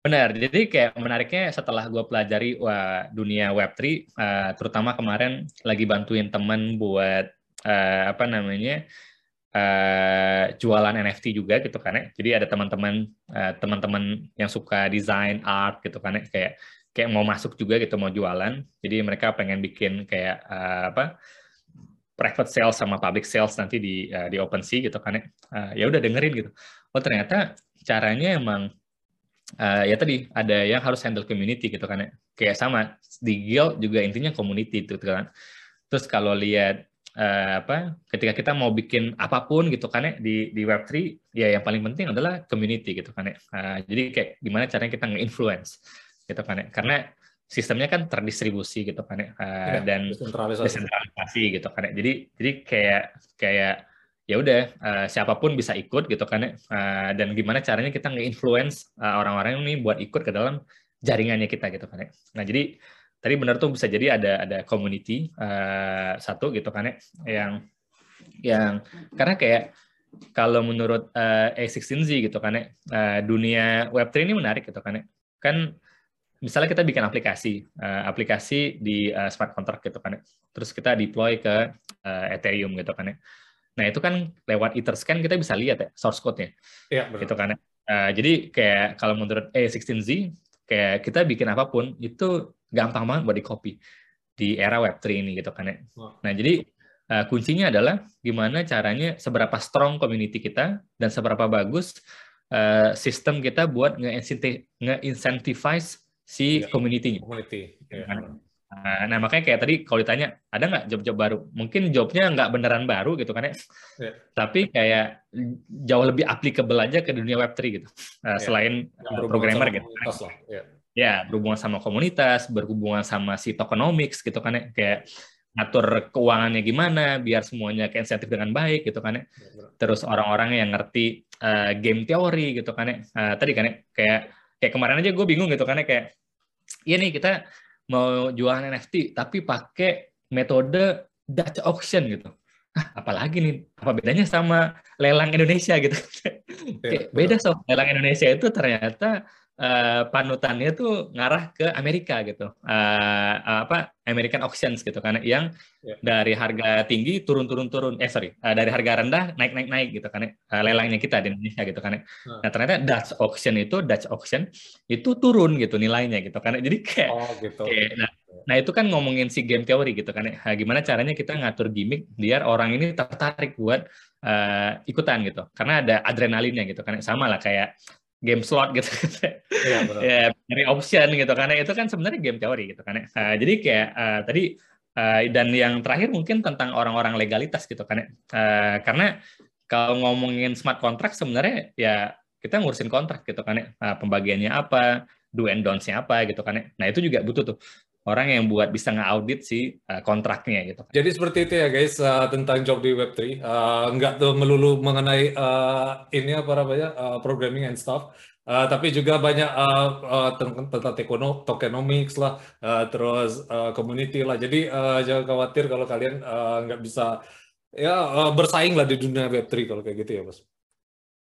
Benar, jadi kayak menariknya setelah gue pelajari wah, dunia Web3, uh, terutama kemarin lagi bantuin teman buat uh, apa namanya uh, jualan NFT juga gitu kan ya. Jadi ada teman-teman uh, teman-teman yang suka desain art gitu kan ya, kayak kayak mau masuk juga gitu mau jualan. Jadi mereka pengen bikin kayak uh, apa private sales sama public sales nanti di uh, di OpenSea gitu kan ya. Uh, ya udah dengerin gitu. Oh ternyata caranya emang uh, ya tadi ada yang harus handle community gitu kan ya. Kayak sama di guild juga intinya community itu kan. Terus kalau lihat uh, apa ketika kita mau bikin apa pun gitu kan ya di di Web3 ya yang paling penting adalah community gitu kan ya. Uh, jadi kayak gimana caranya kita nge-influence gitu kan ya. Karena sistemnya kan terdistribusi gitu kan ya, uh, ya dan desentralisasi gitu kan ya. Jadi jadi kayak kayak ya udah uh, siapa pun bisa ikut gitu kan uh, dan gimana caranya kita nge-influence uh, orang-orang ini buat ikut ke dalam jaringannya kita gitu kan ya. Nah, jadi tadi benar tuh bisa jadi ada ada community uh, satu gitu kan ya yang yang karena kayak kalau menurut uh, A16Z gitu kan ya uh, dunia Web3 ini menarik gitu kan ya. Kan misalnya kita bikin aplikasi uh, aplikasi di uh, smart contract gitu kan ya. Terus kita deploy ke uh, Ethereum gitu kan ya Nah itu kan lewat Etherscan kita bisa lihat ya source code-nya. Iya benar. Gitu kan. Uh, jadi kayak kalau menurut A16Z kayak kita bikin apa pun itu gampang banget buat di copy di era Web3 ini gitu kan ya. Nah jadi uh, kuncinya adalah gimana caranya seberapa strong community kita dan seberapa bagus uh, sistem kita buat nge-incentivize si ya, community-nya. Community. Ya. Nah, nah, makanya kayak tadi kalau ditanya ada nggak job-job baru, mungkin jobnya nggak beneran baru gitu kan ya, yeah. tapi kayak jauh lebih applicable aja ke dunia Web3 gitu, yeah. selain uh, programmer gitu. Lah. Yeah. Ya berhubungan sama komunitas, berhubungan sama si tokenomics gitu kan ya, kayak ngatur keuangannya gimana biar semuanya ke insentif dengan baik gitu kan ya. Terus orang-orang yang ngerti uh, game teori gitu kan ya. Uh, tadi kan ya kayak kayak kemarin aja gue bingung gitu kan ya kayak iya nih kita mau jualan NFT tapi pakai metode Dutch auction gitu. Ah, apalagi nih, apa bedanya sama lelang Indonesia gitu? Ya, beda soal lelang Indonesia itu ternyata uh, panutannya tuh ngarah ke Amerika gitu, uh, apa American auctions gitu karena yang yeah. dari harga tinggi turun turun turun, eh sorry, uh, dari harga rendah naik naik naik gitu kan, uh, lelangnya kita di Indonesia gitu kan. Nah. nah ternyata Dutch auction itu Dutch auction itu turun gitu nilainya gitu kan, jadi kayak, oh, gitu. kayak nah, nah itu kan ngomongin si game theory gitu kan, nah, gimana caranya kita ngatur gimmick biar orang ini tertarik buat uh, ikutan gitu, karena ada adrenalinnya gitu kan, sama lah kayak game slot gitu. Ya, ya dari option gitu. Karena itu kan sebenarnya game teori gitu kan uh, jadi kayak uh, tadi uh, dan yang terakhir mungkin tentang orang-orang legalitas gitu kan uh, karena kalau ngomongin smart contract sebenarnya ya kita ngurusin kontrak gitu kan uh, pembagiannya apa do and don'ts-nya apa gitu kan nah itu juga butuh tuh orang yang buat bisa nge-audit si uh, kontraknya gitu. Jadi seperti itu ya guys uh, tentang job di Web3. Uh, nggak tuh melulu mengenai uh, ini apa namanya uh, programming and stuff. Uh, tapi juga banyak uh, uh, tentang tokenomics lah, uh, terus uh, community lah. Jadi uh, jangan khawatir kalau kalian uh, nggak bisa ya uh, bersaing lah di dunia Web3 kalau kayak gitu ya, Mas.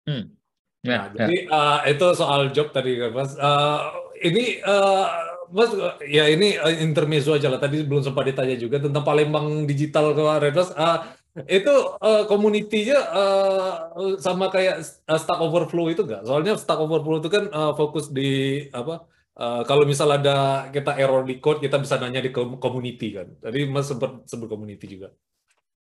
Hmm. Ya, nah, ya. jadi uh, itu soal job tadi, Mas. Uh, ini uh, Mas, ya ini uh, intermezzo aja lah. Tadi belum sempat ditanya juga tentang Palembang Digital kemarin, Mas. Uh, itu uh, community-nya uh, sama kayak uh, Stack Overflow itu enggak? Soalnya Stack Overflow itu kan uh, fokus di apa? Uh, kalau misal ada kita error di code, kita bisa nanya di community kan. Tadi Mas sempat sebut community juga.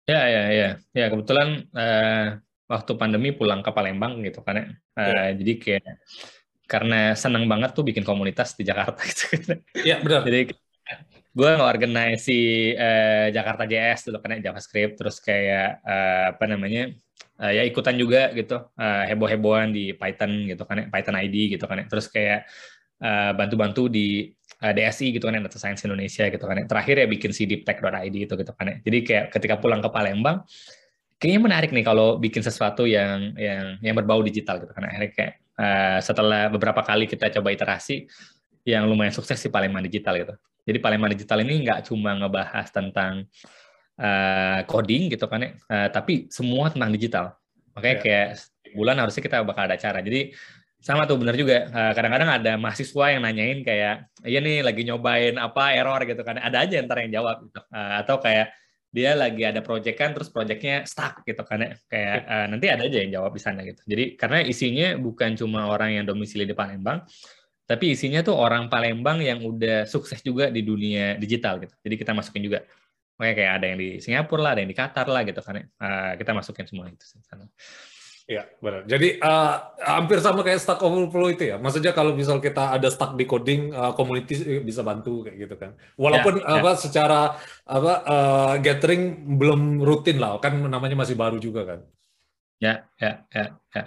Ya, ya, ya. Ya, kebetulan uh, waktu pandemi pulang ke Palembang gitu kan ya. Uh, ya. Jadi kayak karena senang banget tuh bikin komunitas di Jakarta gitu. Iya benar. Jadi gue nge-organize si uh, Jakarta JS dulu kan JavaScript terus kayak uh, apa namanya uh, ya ikutan juga gitu. Uh, heboh-hebohan di Python gitu kan Python ID gitu kan terus kayak bantu-bantu uh, di uh, DSI gitu kan Data Science Indonesia gitu kan terakhir ya bikin si deeptech.id itu gitu kan jadi kayak ketika pulang ke Palembang kayaknya menarik nih kalau bikin sesuatu yang yang yang berbau digital gitu kan akhirnya kayak uh, setelah beberapa kali kita coba iterasi yang lumayan sukses si Palembang Digital gitu. Jadi Palembang Digital ini nggak cuma ngebahas tentang uh, coding gitu kan ya, uh, tapi semua tentang digital. Makanya yeah. kayak bulan harusnya kita bakal ada acara. Jadi sama tuh benar juga. Kadang-kadang ada mahasiswa yang nanyain kayak, iya nih lagi nyobain apa error gitu kan. Ada aja ntar yang jawab gitu. Atau kayak dia lagi ada project kan terus projectnya stuck gitu kan ya. Kayak uh, nanti ada aja yang jawab di sana gitu. Jadi karena isinya bukan cuma orang yang domisili di Palembang tapi isinya tuh orang Palembang yang udah sukses juga di dunia digital gitu. Jadi kita masukin juga. Makanya kayak ada yang di Singapura lah ada yang di Qatar lah gitu kan ya. Uh, kita masukin semua itu sana Iya, benar. Jadi uh, hampir sama kayak Stack Overflow itu ya. Maksudnya kalau misal kita ada stuck di coding, uh, community bisa bantu kayak gitu kan. Walaupun ya, apa ya. secara apa uh, gathering belum rutin lah, kan namanya masih baru juga kan. Ya, ya, ya, ya.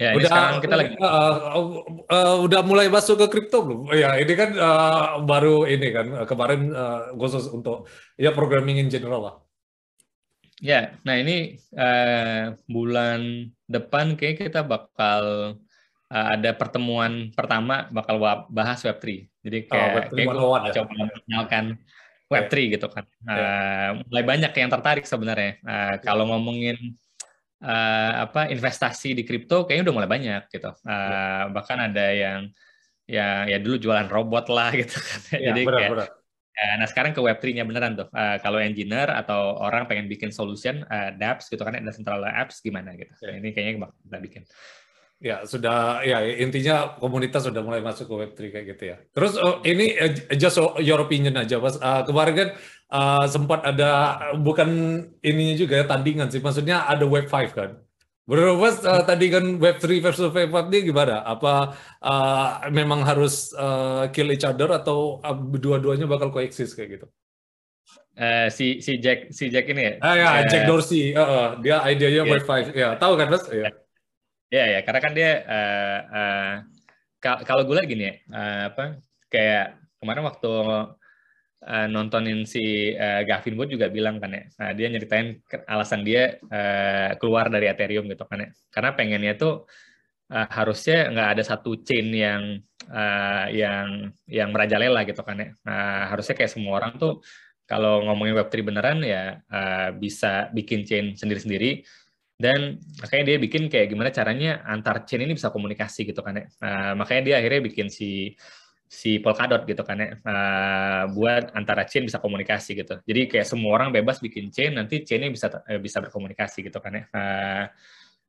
Ya, udah, sekarang kita lagi uh, uh, uh, udah mulai masuk ke kripto belum? Ya, ini kan uh, baru ini kan kemarin uh, khusus untuk ya programming in general lah. Ya, nah ini uh, bulan depan kayak kita bakal uh, ada pertemuan pertama bakal bahas Web3. Jadi kayak, oh, kayak gue ya? coba mengenalkan Web3 yeah. gitu kan. Uh, yeah. Mulai banyak yang tertarik sebenarnya. Uh, yeah. Kalau ngomongin uh, apa investasi di kripto kayaknya udah mulai banyak gitu. Uh, yeah. Bahkan ada yang ya ya dulu jualan robot lah gitu kan. Yeah, Jadi benar, kayak benar nah sekarang ke Web3-nya beneran tuh. Uh, kalau engineer atau orang pengen bikin solution uh, dApps gitu kan, ada central apps gimana gitu. Yeah. Ini kayaknya bakal kita bikin. Ya sudah ya intinya komunitas sudah mulai masuk ke Web3 kayak gitu ya. Terus oh, ini uh, just your opinion aja Mas. Uh, kemarin kan uh, sempat ada bukan ininya juga ya tandingan sih. Maksudnya ada Web5 kan. Bro, Mas, uh, tadi kan Web3 versus Web4 ini gimana? Apa uh, memang harus uh, kill each other atau uh, dua-duanya bakal coexist kayak gitu? Uh, si si Jack si Jack ini ya? Ah ya, uh, Jack Dorsey. Uh, uh, dia idenya yeah. Web5. Ya, tahu kan, Mas? Ya. Ya, ya, karena kan dia uh, uh, kalau gue lagi nih ya, uh, apa kayak kemarin waktu uh, nontonin si uh, Gavin Wood juga bilang kan ya, nah, dia nyeritain alasan dia uh, keluar dari Ethereum gitu kan ya, karena pengennya tuh uh, harusnya nggak ada satu chain yang uh, yang yang merajalela gitu kan ya, nah, harusnya kayak semua orang tuh kalau ngomongin Web3 beneran ya uh, bisa bikin chain sendiri-sendiri. Dan makanya dia bikin kayak gimana caranya antar chain ini bisa komunikasi gitu kan ya, uh, makanya dia akhirnya bikin si si Polkadot gitu kan ya uh, buat antara chain bisa komunikasi gitu. Jadi kayak semua orang bebas bikin chain nanti chainnya bisa uh, bisa berkomunikasi gitu kan ya. Uh,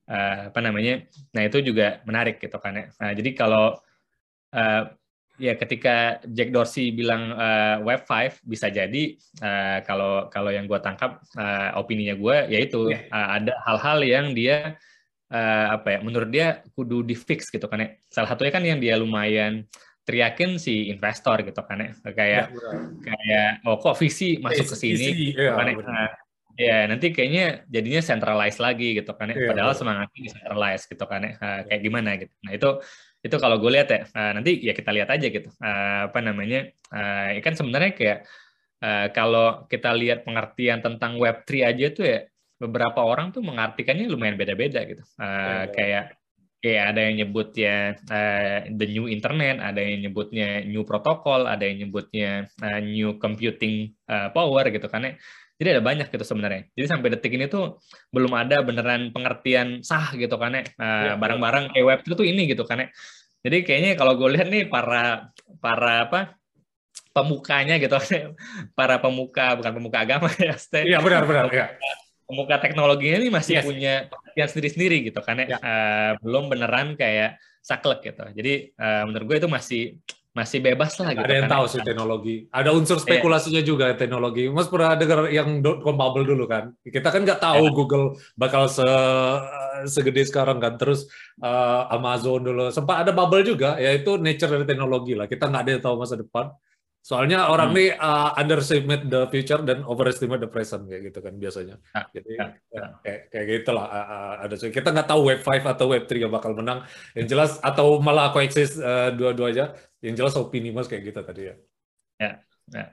uh, apa namanya? Nah itu juga menarik gitu kan ya. Nah, jadi kalau uh, ya ketika Jack Dorsey bilang uh, Web 5 bisa jadi uh, kalau kalau yang gue tangkap uh, opininya gue yaitu yeah. uh, ada hal-hal yang dia uh, apa ya menurut dia kudu di fix gitu kan ya. Salah satunya kan yang dia lumayan teriakin si investor gitu kan ya. Kayak ya, kayak oh kok visi masuk ke sini? ya, kan ya. Ya nanti kayaknya jadinya centralized lagi gitu kan ya, ya padahal semangatnya centralized gitu kan ya. Nah, kayak gimana gitu. Nah itu itu kalau gue lihat ya uh, nanti ya kita lihat aja gitu. Apa namanya uh, kan sebenarnya kayak kalau kita lihat pengertian tentang Web3 aja tuh ya beberapa orang tuh mengartikannya lumayan beda-beda gitu. Uh, ya, kayak Kayak ada yang nyebut ya uh, the new internet, ada yang nyebutnya new protokol, ada yang nyebutnya uh, new computing uh, power gitu kan ya. Jadi ada banyak gitu sebenarnya. Jadi sampai detik ini tuh belum ada beneran pengertian sah gitu kan ya. Uh, barang-barang kayak web itu ini gitu kan ya. Jadi kayaknya kalau gue lihat nih para para apa pemukanya gitu para pemuka bukan pemuka agama ya Iya benar benar ya pemuka teknologinya ini masih yes. punya yang sendiri-sendiri gitu kan ya, ya. Uh, belum beneran kayak saklek gitu jadi uh, menurut gue itu masih masih bebas lah gitu. Ada yang kan, tahu sih teknologi. Ada unsur iya. spekulasinya yeah. juga teknologi. Mas pernah dengar yang dotcom bubble dulu kan? Kita kan nggak tahu yeah. Google bakal se segede sekarang kan. Terus uh, Amazon dulu sempat ada bubble juga, yaitu nature dari teknologi lah. Kita nggak ada yang tahu masa depan. Soalnya orang hmm. nih uh, underestimate the future dan overestimate the present kayak gitu kan biasanya. Ah, Jadi ya, ya. kayak kayak gitulah uh, uh, ada kita nggak tahu web 5 atau web 3 yang bakal menang. Yang jelas atau malah coexist uh, dua-duanya. Yang jelas opini Mas kayak gitu tadi ya. Ya. ya.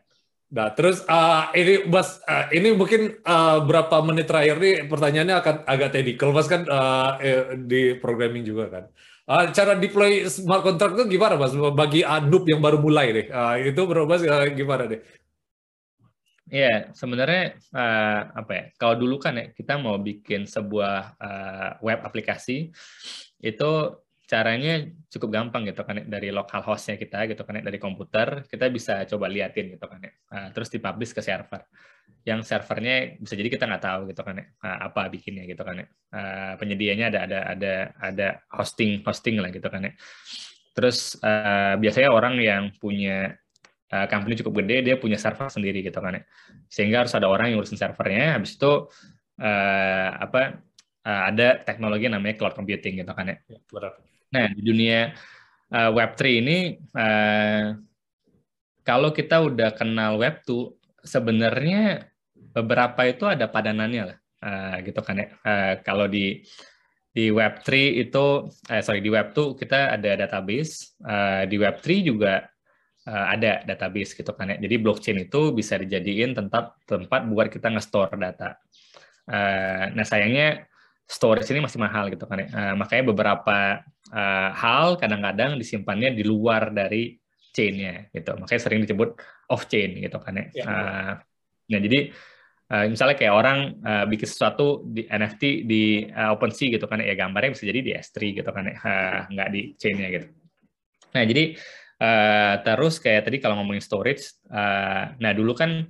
Nah, terus uh, ini Mas uh, ini mungkin uh, berapa menit terakhir nih pertanyaannya akan agak technical Mas kan uh, di programming juga kan. Uh, cara deploy smart contract itu gimana mas? Bagi Anup yang baru mulai deh, uh, itu bro mas uh, gimana deh? Iya, sebenarnya uh, apa ya? Kalau dulu kan ya kita mau bikin sebuah uh, web aplikasi itu caranya cukup gampang gitu kan ya. dari lokal hostnya kita gitu kan ya. dari komputer kita bisa coba liatin gitu kan ya. Uh, terus dipublish ke server. Yang servernya bisa jadi kita nggak tahu gitu kan ya uh, apa bikinnya gitu kan ya. Uh, penyedianya ada ada ada ada hosting hosting lah gitu kan ya. Terus uh, biasanya orang yang punya uh, company cukup gede dia punya server sendiri gitu kan ya sehingga harus ada orang yang ngurusin servernya habis itu uh, apa uh, ada teknologi namanya cloud computing gitu kan ya, ya nah di dunia uh, Web3 ini uh, kalau kita udah kenal Web 2 sebenarnya beberapa itu ada padanannya lah uh, gitu kan ya uh, kalau di di Web3 itu eh, sorry di Web 2 kita ada database uh, di Web 3 juga uh, ada database gitu kan ya. Jadi blockchain itu bisa dijadiin tempat tempat buat kita nge-store data. Uh, nah sayangnya storage ini masih mahal gitu kan ya. Uh, makanya beberapa uh, hal kadang-kadang disimpannya di luar dari chain-nya gitu. Makanya sering disebut off chain gitu kan ya. ya uh, nah jadi uh, misalnya kayak orang uh, bikin sesuatu di NFT di uh, OpenSea gitu kan ya gambarnya bisa jadi di S3 gitu kan ya. Uh, nggak di chain-nya gitu. Nah jadi Uh, terus kayak tadi kalau ngomongin storage, uh, nah dulu kan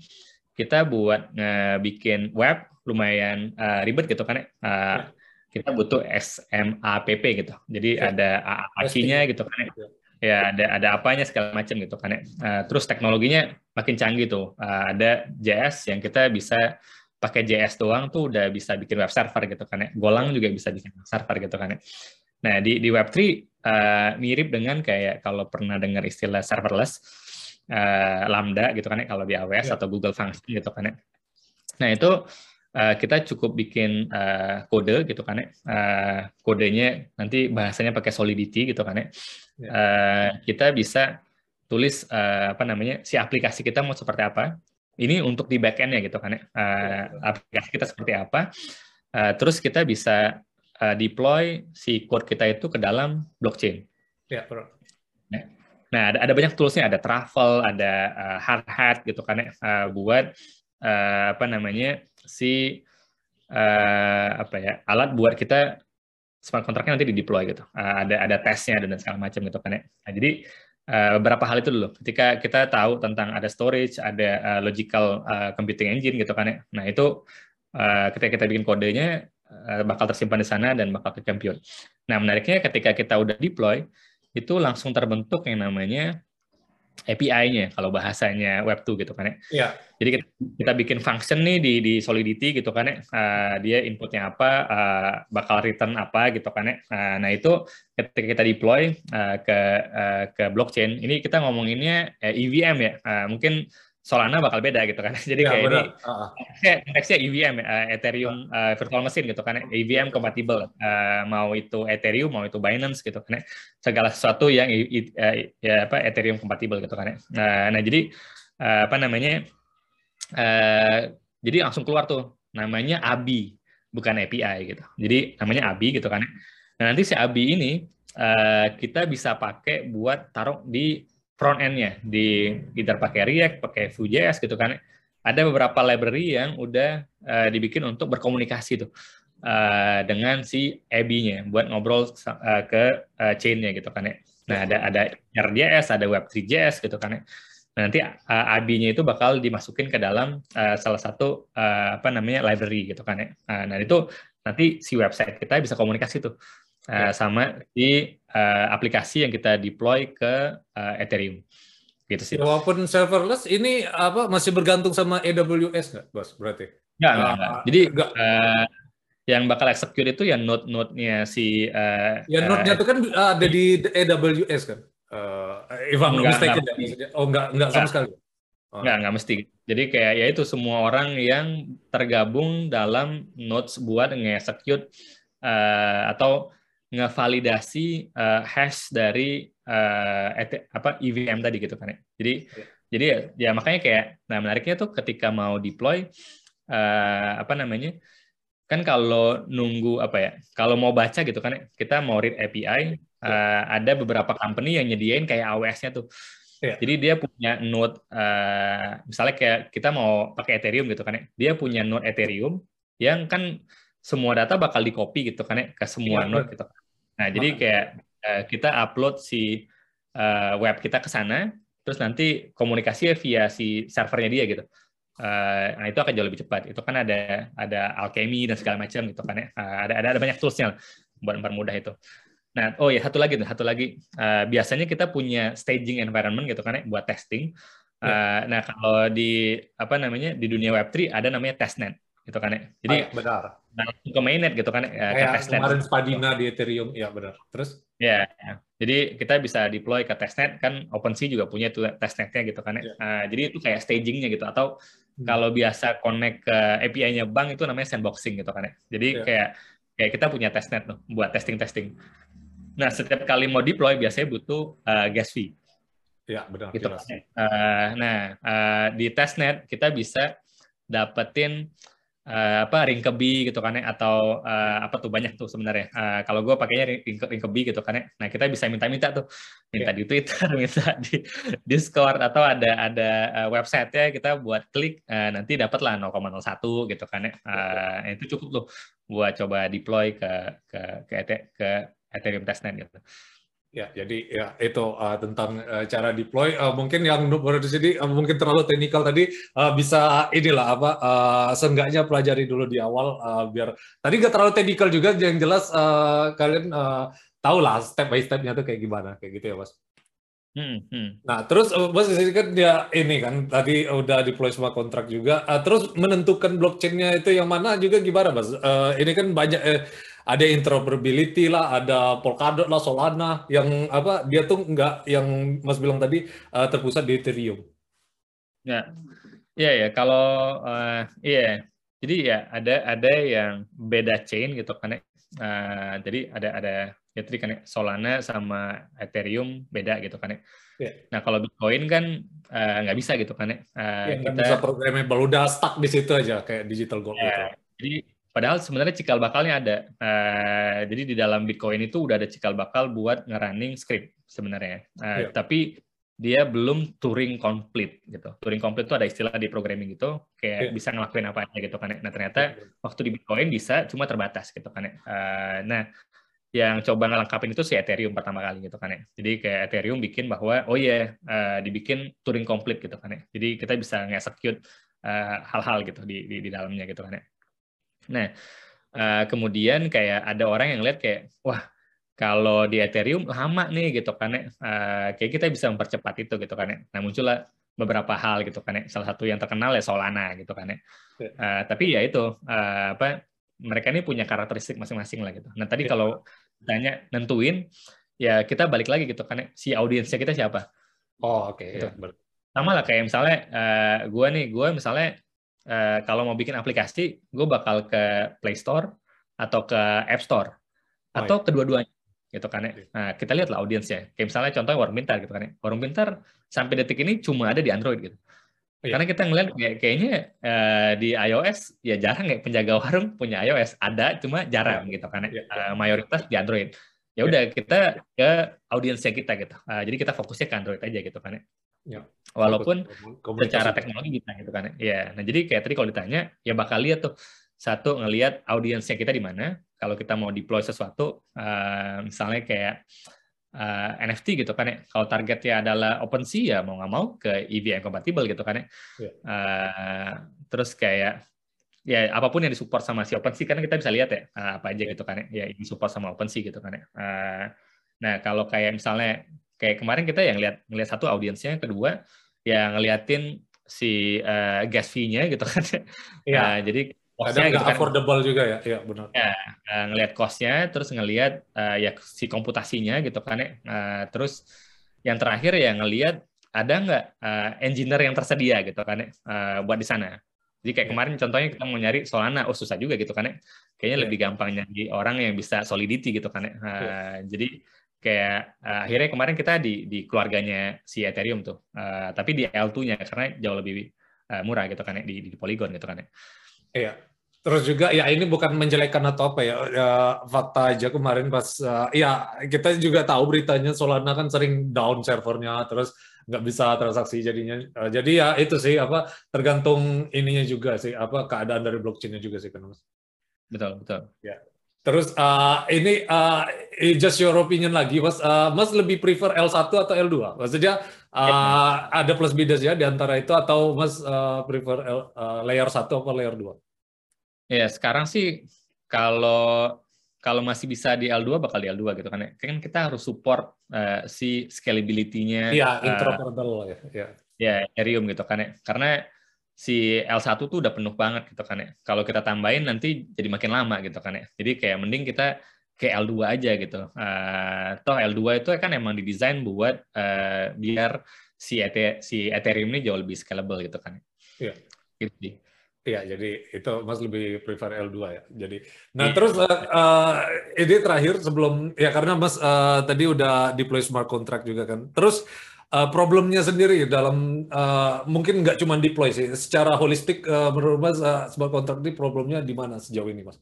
kita buat uh, bikin web lumayan uh, ribet gitu kan ya. Uh, kita butuh SMAPP gitu. Jadi ya. ada AAC-nya gitu kan ya. Ya ada ada apanya segala macam gitu kan ya. Uh, terus teknologinya makin canggih tuh. Uh, ada JS yang kita bisa pakai JS doang tuh udah bisa bikin web server gitu kan ya. Golang juga bisa bikin server gitu kan ya. Nah, di, di Web3 uh, eh, mirip dengan kayak kalau pernah dengar istilah serverless, uh, Lambda gitu kan ya, kalau di AWS yeah. atau Google Function gitu kan ya. Nah, itu uh, kita cukup bikin uh, kode gitu kan ya. Uh, kodenya nanti bahasanya pakai Solidity gitu kan ya. Yeah. Ya. Uh, kita bisa tulis uh, apa namanya si aplikasi kita mau seperti apa. Ini untuk di backend-nya gitu kan ya. Uh, aplikasi kita seperti apa. Uh, terus kita bisa uh, deploy si code kita itu ke dalam blockchain. Ya, bro. Nah, ada, ada banyak toolsnya, ada Travel, ada uh, Hard Hat gitu kan ya, uh, buat uh, apa namanya si uh, apa ya alat buat kita smart contractnya nanti di deploy gitu. Uh, ada ada tesnya dan segala macam gitu kan ya. Nah, jadi beberapa hal itu dulu. Ketika kita tahu tentang ada storage, ada uh, logical uh, computing engine gitu kan ya. Nah itu uh, ketika kita bikin kodenya Eh, bakal tersimpan di sana dan bakal ke compute. Nah, menariknya ketika kita udah deploy, itu langsung terbentuk yang namanya API-nya kalau bahasanya Web2 gitu kan ya. Iya. Jadi kita, kita bikin function nih di di Solidity gitu kan ya. Uh, dia inputnya apa, uh, bakal return apa gitu kan ya. Uh, nah itu ketika kita deploy uh, ke uh, ke blockchain, ini kita ngomonginnya uh, EVM ya. Uh, mungkin Solana bakal beda gitu kan. Jadi ya, kayak bener. ini uh konteksnya EVM ya, uh, Ethereum uh, virtual machine gitu kan. EVM compatible. Uh, mau itu Ethereum, mau itu Binance gitu kan. Segala sesuatu yang uh, ya apa Ethereum compatible gitu kan. Nah, nah jadi uh, apa namanya? Uh, jadi langsung keluar tuh namanya ABI bukan API gitu. Jadi namanya ABI gitu kan. Nah, nanti si ABI ini uh, kita bisa pakai buat taruh di front end-nya di either pakai React, pakai Vue.js gitu kan. Ada beberapa library yang udah uh, dibikin untuk berkomunikasi tuh uh, dengan si AB-nya buat ngobrol uh, ke uh, chain-nya gitu kan ya. Nah, ada ada RJS, ada Web3.js gitu kan ya. Nah, nanti uh, AB-nya itu bakal dimasukin ke dalam uh, salah satu uh, apa namanya library gitu kan ya. Uh, nah, itu nanti si website kita bisa komunikasi tuh uh, sama di uh, aplikasi yang kita deploy ke uh, Ethereum. Gitu sih. Walaupun serverless ini apa masih bergantung sama AWS nggak, Bos? Berarti? Nggak, uh, nggak. Jadi enggak. Uh, yang bakal execute itu ya node-node-nya si uh, Ya node-nya itu kan ada di AWS kan. Uh, if I'm not mistaken enggak, Oh, enggak enggak sama sekali. Oh. Enggak, enggak mesti. Jadi kayak ya itu semua orang yang tergabung dalam nodes buat nge-execute uh, atau ngevalidasi uh, hash dari uh, et, apa EVM tadi gitu kan ya. Jadi yeah. jadi ya, ya makanya kayak nah menariknya tuh ketika mau deploy uh, apa namanya? Kan kalau nunggu apa ya? Kalau mau baca gitu kan ya, kita mau read API uh, ada beberapa company yang nyediain kayak AWS-nya tuh. Yeah. Jadi dia punya node, uh, misalnya kayak kita mau pakai Ethereum gitu kan ya, dia punya node Ethereum yang kan semua data bakal di copy gitu kan ya ke semua yeah, node gitu. Nah jadi kayak uh, kita upload si uh, web kita ke sana, terus nanti komunikasi via si servernya dia gitu. Uh, nah itu akan jauh lebih cepat. Itu kan ada ada alchemy dan segala macam gitu kan ya. Uh, ada, ada ada banyak toolsnya buat mempermudah itu. Nah, oh ya satu lagi tuh, satu lagi. Uh, biasanya kita punya staging environment gitu kan ya buat testing. Uh, Nah, kalau di apa namanya di dunia Web3 ada namanya testnet gitu kan ya. Jadi ah, benar. Nah, ke mainnet gitu kan ya. Kayak testnet. kemarin Spadina di Ethereum, ya benar. Terus? Ya. Jadi kita bisa deploy ke testnet kan OpenSea juga punya tuh testnetnya gitu kan ya. ya. Uh, jadi itu kayak stagingnya gitu atau hmm. kalau biasa connect ke API-nya bank itu namanya sandboxing gitu kan ya. Jadi ya. kayak kayak kita punya testnet tuh buat testing-testing. Nah, setiap kali mau deploy biasanya butuh uh, gas fee. Ya, benar. Gitu. Uh, nah, uh, di testnet kita bisa dapetin uh, apa ringkebi gitu kan ya atau uh, apa tuh banyak tuh sebenarnya. Uh, kalau gue pakainya ring, ringkebi gitu kan ya. Nah, kita bisa minta-minta tuh. Minta yeah. di Twitter, minta di Discord atau ada ada uh, website-nya kita buat klik uh, nanti dapatlah 0,01 gitu kan ya. Uh, itu cukup tuh buat coba deploy ke ke ke, ke Ethereum testnet gitu. Ya, jadi ya itu uh, tentang uh, cara deploy. Uh, mungkin yang baru di sini uh, mungkin terlalu teknikal tadi uh, bisa inilah apa uh, seenggaknya pelajari dulu di awal uh, biar tadi nggak terlalu teknikal juga yang jelas uh, kalian uh, tahu lah step by stepnya tuh kayak gimana kayak gitu ya mas. Hmm, hmm. Nah terus mas ini kan dia ini kan tadi udah deploy semua kontrak juga. Uh, terus menentukan blockchainnya itu yang mana juga gimana mas? Uh, ini kan banyak. Uh, ada interoperability lah, ada Polkadot lah, Solana, yang apa dia tuh nggak yang Mas bilang tadi uh, terpusat di Ethereum. Ya, iya ya. Kalau uh, iya, jadi ya ada ada yang beda chain gitu kan. Uh, jadi ada ada ya tadi kan Solana sama Ethereum beda gitu kan. Yeah. Nah kalau Bitcoin kan nggak uh, bisa gitu kan. Uh, ya, kita bisa programmable udah stuck di situ aja kayak digital gold ya, gitu. Jadi Padahal sebenarnya cikal bakalnya ada. Uh, jadi di dalam Bitcoin itu udah ada cikal bakal buat ngerunning script sebenarnya. Uh, eh, yeah. Tapi dia belum Turing complete gitu. Turing complete itu ada istilah di programming gitu, kayak yeah. bisa ngelakuin apa aja gitu kan. Ya. Nah ternyata yeah. waktu di Bitcoin bisa, cuma terbatas gitu kan. Uh, nah yang coba ngelengkapin itu si Ethereum pertama kali gitu kan ya. Jadi kayak Ethereum bikin bahwa oh iya yeah, uh, dibikin Turing complete gitu kan ya. Jadi kita bisa nge-execute hal-hal gitu di, di di dalamnya gitu kan ya. Nah, uh, kemudian kayak ada orang yang lihat kayak, wah kalau di Ethereum lama nih gitu kan ya, uh, kayak kita bisa mempercepat itu gitu kan ya. Nah muncullah beberapa hal gitu kan ya. Salah satu yang terkenal ya Solana gitu kan ya. Uh, tapi ya itu uh, apa mereka ini punya karakteristik masing-masing lah gitu. Nah tadi ya. kalau tanya nentuin ya kita balik lagi gitu kan ya. Si audiensnya kita siapa? Oh oke. Okay. Gitu. Ya. Sama lah kayak misalnya uh, gue nih, gue misalnya uh, kalau mau bikin aplikasi, gue bakal ke Play Store atau ke App Store oh, atau iya. kedua-duanya gitu kan ya. Iya. Nah, kita lihat lah audiensnya. Kayak misalnya contohnya Warung Pintar gitu kan ya. Warung Pintar sampai detik ini cuma ada di Android gitu. Oh, iya. Karena kita ngeliat kayak, kayaknya uh, di iOS ya jarang ya penjaga warung punya iOS. Ada cuma jarang iya. gitu kan ya. Uh, mayoritas di Android. Ya udah kita ke audiensnya kita gitu. Uh, jadi kita fokusnya ke Android aja gitu kan ya. Ya. Walaupun secara teknologi kita gitu kan. Ya, nah jadi kayak tadi kalau ditanya ya bakal lihat tuh satu ngelihat audiensnya kita di mana. Kalau kita mau deploy sesuatu, uh, misalnya kayak uh, eh, NFT gitu kan ya. Kalau targetnya adalah OpenSea ya mau nggak mau ke EVM compatible gitu kan ya. ya. Uh, terus kayak ya apa pun yang disupport sama si OpenSea kan kita bisa lihat ya uh, apa aja gitu kan ya. Ya ini support sama OpenSea gitu kan ya. Uh, nah kalau kayak misalnya kayak kemarin kita yang lihat ngelihat satu audiensnya, kedua yang ngeliatin si uh, gas fee-nya gitu kan. Iya. Uh, jadi ada gitu kan. affordable juga ya, iya benar. Ya, uh, ngelihat cost-nya, terus ngelihat uh, ya si komputasinya gitu kan ya. Uh, terus yang terakhir ya ngelihat ada nggak uh, engineer yang tersedia gitu kan ya, uh, buat di sana. Jadi kayak ya. kemarin contohnya kita mau nyari Solana, oh susah juga gitu kan ya. Kayaknya ya. lebih gampang nyari orang yang bisa solidity gitu kan ya. Uh, ya. Jadi kayak uh, akhirnya kemarin kita di di keluarganya si Ethereum tuh, uh, tapi di L2-nya karena jauh lebih uh, murah gitu kan ya di, di Polygon gitu kan ya. Iya. Terus juga ya ini bukan menjelekkan atau apa ya, ya fakta aja kemarin pas uh, ya kita juga tahu beritanya Solana kan sering down servernya terus nggak bisa transaksi jadinya. Uh, jadi ya itu sih apa tergantung ininya juga sih apa keadaan dari blockchainnya juga sih kan mas. Betul betul. Ya. Terus uh, ini uh, just your opinion lagi mas, uh, mas lebih prefer L1 atau L2? Maksudnya uh, ya. ada plus minus ya di antara itu atau mas uh, prefer L, uh, layer 1 atau layer 2? Ya, sekarang sih kalau kalau masih bisa di L2 bakal di L2 gitu kan. Kan kita harus support uh, si scalability-nya. Iya, uh, interoperable ya. Ya, ya Ethereum gitu kan ya. Karena si L1 tuh udah penuh banget gitu kan ya. Kalau kita tambahin nanti jadi makin lama gitu kan ya. Jadi kayak mending kita ke L2 aja gitu. Uh, toh L2 itu kan emang didesain buat uh, biar si, si Ethereum ini jauh lebih scalable gitu kan. Iya. Gitu sih. Iya, jadi itu Mas lebih prefer L2 ya. Jadi, nah yeah. terus uh, uh, ini terakhir sebelum ya karena Mas uh, tadi udah deploy smart contract juga kan. Terus uh, problemnya sendiri dalam uh, mungkin nggak cuma deploy sih, secara holistik uh, menurut Mas uh, smart contract ini problemnya di mana sejauh ini Mas?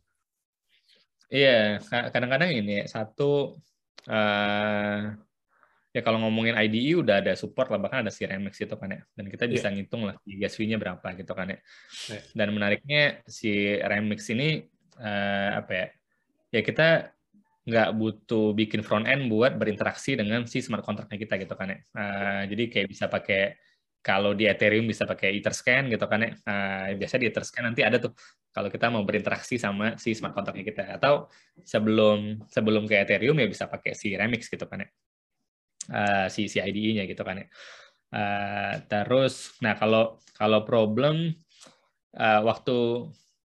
Iya, yeah, kadang-kadang ini satu uh, ya kalau ngomongin IDE udah ada support lah bahkan ada si Remix itu kan ya dan kita bisa yeah. ngitung lah gas fee-nya berapa gitu kan ya yeah. dan menariknya si Remix ini uh, apa ya ya kita nggak butuh bikin front end buat berinteraksi dengan si smart contract-nya kita gitu kan ya uh, jadi kayak bisa pakai kalau di Ethereum bisa pakai Etherscan gitu kan ya uh, biasa di Etherscan nanti ada tuh kalau kita mau berinteraksi sama si smart contract-nya kita. Atau sebelum sebelum ke Ethereum ya bisa pakai si Remix gitu kan ya uh, si si IDE-nya gitu kan ya. Uh, terus, nah kalau kalau problem uh, waktu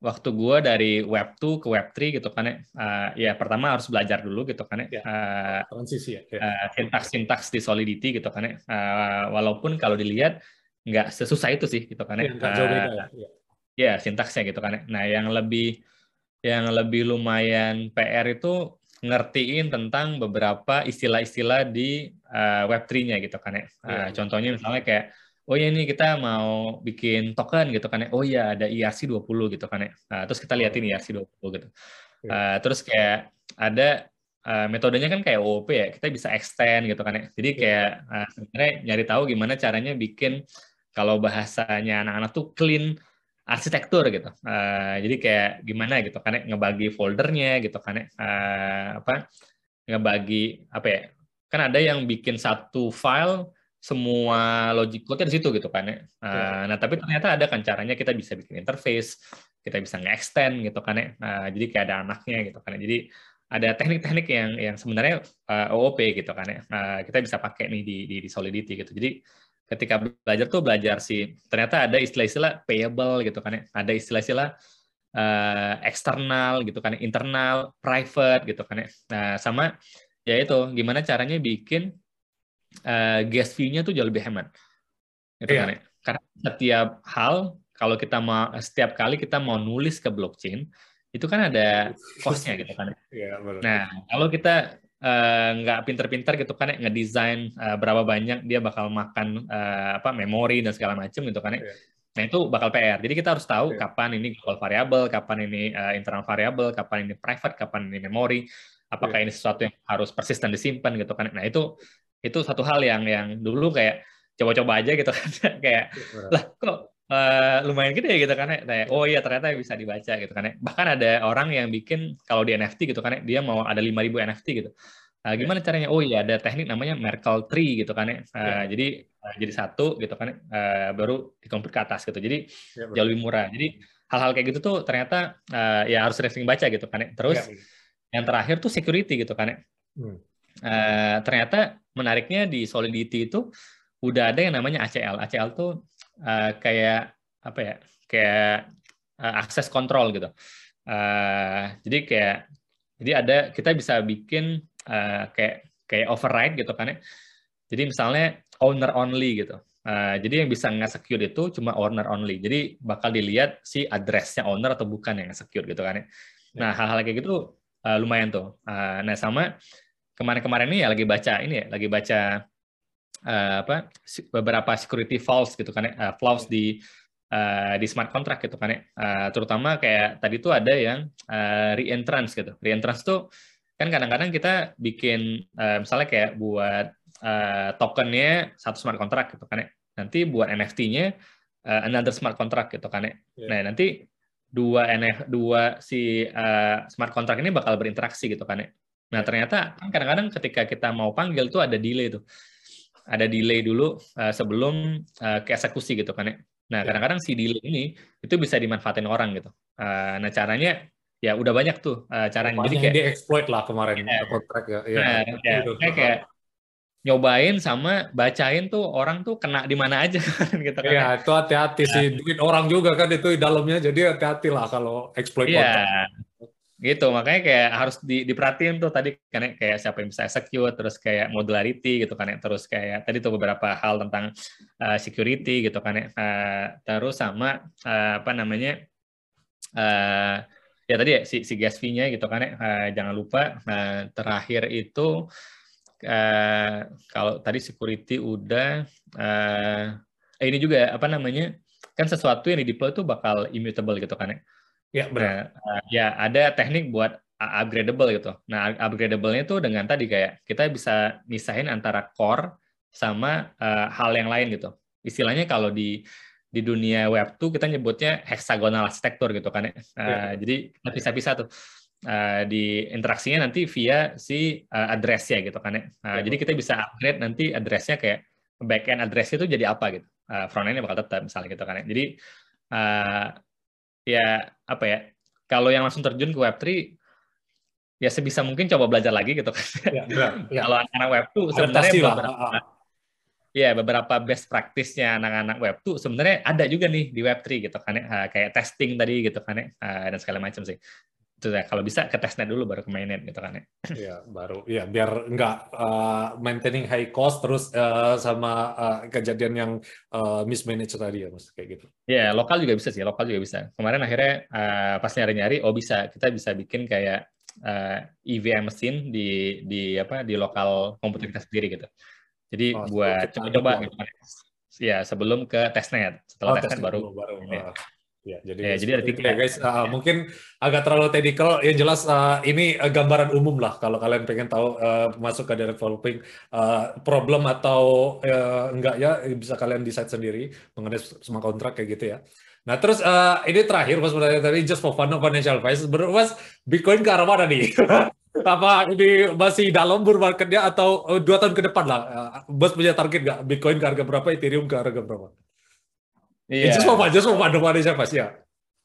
waktu gue dari web 2 ke web 3 gitu kan ya, uh, ya pertama harus belajar dulu gitu kan ya, uh, transisi ya, ya. Uh, sintaks sintaks di solidity gitu kan ya, uh, walaupun kalau dilihat nggak sesusah itu sih gitu kan ya, ya, beda ya. ya. Ya sintaksnya gitu kan ya. Nah yang lebih yang lebih lumayan PR itu ngertiin tentang beberapa istilah-istilah di uh, Web3-nya gitu kan ya. Uh, contohnya misalnya kayak oh ya ini kita mau bikin token gitu kan ya. Oh ya ada ERC20 gitu kan ya. Uh, terus kita liatin ERC20 gitu. Uh, terus kayak ada uh, metodenya kan kayak OOP ya. Kita bisa extend gitu kan ya. Jadi kayak uh, sebenarnya nyari tahu gimana caranya bikin kalau bahasanya anak-anak tuh clean arsitektur gitu. Uh, jadi kayak gimana gitu kan ya ngebagi foldernya gitu kan ya uh, apa ngebagi apa ya kan ada yang bikin satu file semua logic code di situ gitu kan ya. Uh, nah tapi ternyata ada kan caranya kita bisa bikin interface, kita bisa nge-extend gitu kan ya. Uh, jadi kayak ada anaknya gitu kan ya. Jadi ada teknik-teknik yang yang sebenarnya uh, OOP gitu kan ya. Uh, kita bisa pakai nih di, di di Solidity gitu. Jadi ketika belajar tuh belajar sih ternyata ada istilah-istilah payable gitu kan ya ada istilah-istilah uh, eksternal gitu kan ya. internal private gitu kan ya nah sama ya itu gimana caranya bikin uh, gas fee-nya tuh jauh lebih hemat gitu yeah. kan ya karena setiap hal kalau kita mau setiap kali kita mau nulis ke blockchain itu kan ada cost-nya gitu kan ya. Yeah, nah kalau kita Eh, nggak uh, pinter-pinter gitu kan ya ngedesain uh, berapa banyak dia bakal makan uh, apa memori dan segala macam gitu kan ya. Yeah. Nah itu bakal PR. Jadi kita harus tahu yeah. kapan ini global variable, kapan ini uh, internal variable, kapan ini private, kapan ini memori, apakah yeah. ini sesuatu yang harus persisten disimpan gitu kan. Nah itu itu satu hal yang yang dulu kayak coba-coba aja gitu kan kayak lah kok uh, lumayan gede gitu kan ya. Nah, oh iya ternyata bisa dibaca gitu kan ya. Bahkan ada orang yang bikin kalau di NFT gitu kan ya, dia mau ada 5000 NFT gitu. Uh, gimana caranya? Oh iya ada teknik namanya Merkle tree gitu kan ya. Uh, yeah. Jadi uh, jadi satu gitu kan uh, baru dikomput ke atas gitu. Jadi yeah, jauh lebih murah. Jadi hal-hal kayak gitu tuh ternyata uh, ya harus sering baca gitu kan ya. Terus yeah. yang terakhir tuh security gitu kan ya. Hmm. Uh, ternyata menariknya di Solidity itu udah ada yang namanya ACL. ACL tuh uh, kayak apa ya kayak uh, akses kontrol gitu uh, jadi kayak jadi ada kita bisa bikin uh, kayak kayak override gitu kan ya jadi misalnya owner only gitu Uh, jadi yang bisa nge-secure itu cuma owner only. Jadi bakal dilihat si addressnya owner atau bukan yang secure gitu kan ya. Nah hal-hal kayak gitu uh, lumayan tuh. Uh, nah sama kemarin-kemarin ini ya lagi baca ini ya, lagi baca uh, apa beberapa security flaws gitu kan uh, flaws di uh, di smart contract gitu kan ya. Uh, terutama kayak tadi tuh ada yang uh, reentrance gitu. Reentrance tuh kan kadang-kadang kita bikin uh, misalnya kayak buat uh, tokennya satu smart contract gitu kan ya. Nanti buat NFT-nya uh, another smart contract gitu kan ya. Yeah. Nah, nanti dua NF dua si uh, smart contract ini bakal berinteraksi gitu kan ya. Nah, ternyata kan kadang-kadang ketika kita mau panggil tuh ada delay tuh. Ada delay dulu uh, sebelum uh, ke eksekusi gitu kan ya. Nah, ya. kadang-kadang si delay ini itu bisa dimanfaatin orang gitu. Uh, nah, caranya ya udah banyak tuh uh, caranya. Jadi kayak di-exploit lah kemarin ya, kontrak ya. ya. Nah, ya, kayak, kayak nyobain sama bacain tuh orang tuh kena di mana aja kan gitu kan. Iya, itu hati-hati ya. sih. Duit orang juga kan itu di dalamnya. Jadi hati-hati lah kalau exploit ya. kontrak gitu makanya kayak harus di, diperhatiin tuh tadi kan ya, kayak siapa yang bisa execute terus kayak modularity gitu kan ya terus kayak tadi tuh beberapa hal tentang uh, security gitu kan ya uh, terus sama uh, apa namanya uh, ya tadi ya si, si gas fee-nya gitu kan uh, jangan lupa uh, terakhir itu uh, kalau tadi security udah uh, eh, ini juga apa namanya kan sesuatu yang di deploy itu bakal immutable gitu kan ya Ya, benar. Nah, ya ada teknik buat upgradable gitu. Nah, upgradable-nya itu dengan tadi kayak kita bisa misahin antara core sama uh, hal yang lain gitu. Istilahnya kalau di di dunia web tuh kita nyebutnya hexagonal arsitektur gitu kan ya. Uh, ya. Jadi bisa-bisa tuh uh, di interaksinya nanti via si uh, address-nya gitu kan ya. Uh, ya. Jadi kita bisa upgrade nanti address-nya kayak backend address itu jadi apa gitu. Uh, front end-nya bakal tetap misalnya gitu kan ya. Jadi uh, ya apa ya kalau yang langsung terjun ke Web3 ya sebisa mungkin coba belajar lagi gitu kan. Ya, ya. kalau anak-anak Web tuh sebenarnya beberapa ya beberapa best practice-nya anak-anak Web tuh sebenarnya ada juga nih di Web3 gitu kan ya. kayak testing tadi gitu kan ya dan segala macam sih itu ya kalau bisa ke testnet dulu baru ke mainnet gitu kan ya. Iya baru ya biar nggak uh, maintaining high cost terus uh, sama uh, kejadian yang uh, mismanage tadi ya mas kayak gitu. Iya lokal juga bisa sih lokal juga bisa. Kemarin akhirnya uh, pas nyari-nyari oh bisa kita bisa bikin kayak uh, EVM mesin di di apa di lokal komputer kita sendiri gitu. Jadi oh, buat coba-coba gitu. Ya sebelum ke testnet setelah oh, testnet baru. baru ya. Ya, jadi, ya, jadi ada tiga ya guys. Uh, mungkin agak terlalu technical. Yang jelas uh, ini uh, gambaran umum lah. Kalau kalian pengen tahu uh, masuk ke developing uh, problem atau uh, enggak ya bisa kalian decide sendiri mengenai semua kontrak kayak gitu ya. Nah terus uh, ini terakhir mas sebenarnya tadi just for fun of financial advice. Mas Bitcoin ke arah mana nih? Apa ini masih dalam bull marketnya atau uh, dua tahun ke depan lah? Uh, Bos punya target nggak? Bitcoin ke harga berapa? Ethereum ke harga berapa? Iya. Yeah. Just for fun, just for fun, siapa sih ya?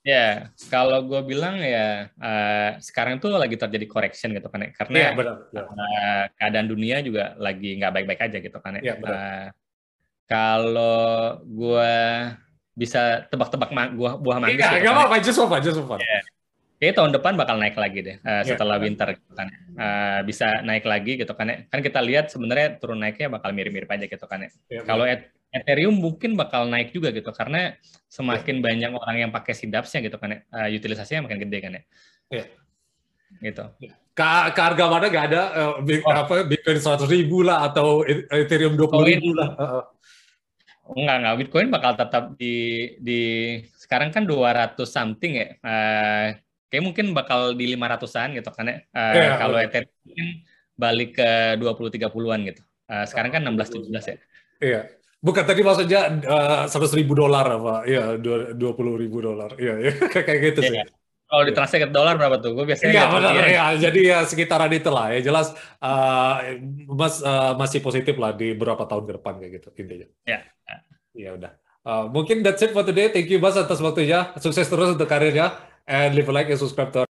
Ya, kalau gue bilang ya uh, sekarang tuh lagi terjadi correction gitu kan ya, karena yeah, benar, benar. Uh, keadaan dunia juga lagi nggak baik-baik aja gitu kan ya. Yeah, uh, kalau gue bisa tebak-tebak ma gua, buah manggis. Iya, gitu, nggak kan, apa-apa, just for fun, just for fun. Yeah. Kayaknya tahun depan bakal naik lagi deh uh, setelah yeah, winter gitu kan. Uh, bisa naik lagi gitu kan ya. Kan kita lihat sebenarnya turun naiknya bakal mirip-mirip aja gitu kan ya. Yeah, Kalau Ethereum mungkin bakal naik juga gitu karena semakin yeah. banyak orang yang pakai sidapsnya gitu kan ya, uh, utilisasinya makin gede kan ya. Yeah. Gitu. Ke, ke harga mana nggak ada uh, oh. apa Bitcoin seratus ribu lah atau Ethereum dua puluh ribu lah. Uh. Enggak, enggak. Bitcoin bakal tetap di di sekarang kan 200 something ya. Uh, kayak mungkin bakal di 500-an gitu kan ya. Uh, yeah, kalau Ethereum balik ke 20 30-an gitu. Uh, sekarang kan 16 17 ya. Iya. Yeah. Bukan tadi maksudnya eh, seratus uh, ribu dolar apa? Iya, dua puluh ribu dolar. Iya, ya. kayak gitu sih. Yeah. Kalau ditranslate ke dolar berapa tuh? Gue biasanya Iya benar ya. Jadi ya sekitaran itu lah. Ya jelas uh, mas uh, masih positif lah di beberapa tahun ke depan kayak gitu intinya. Ya. Ya udah. Uh, mungkin that's it for today. Thank you Mas atas waktunya. Sukses terus untuk karirnya and leave a like and subscribe to our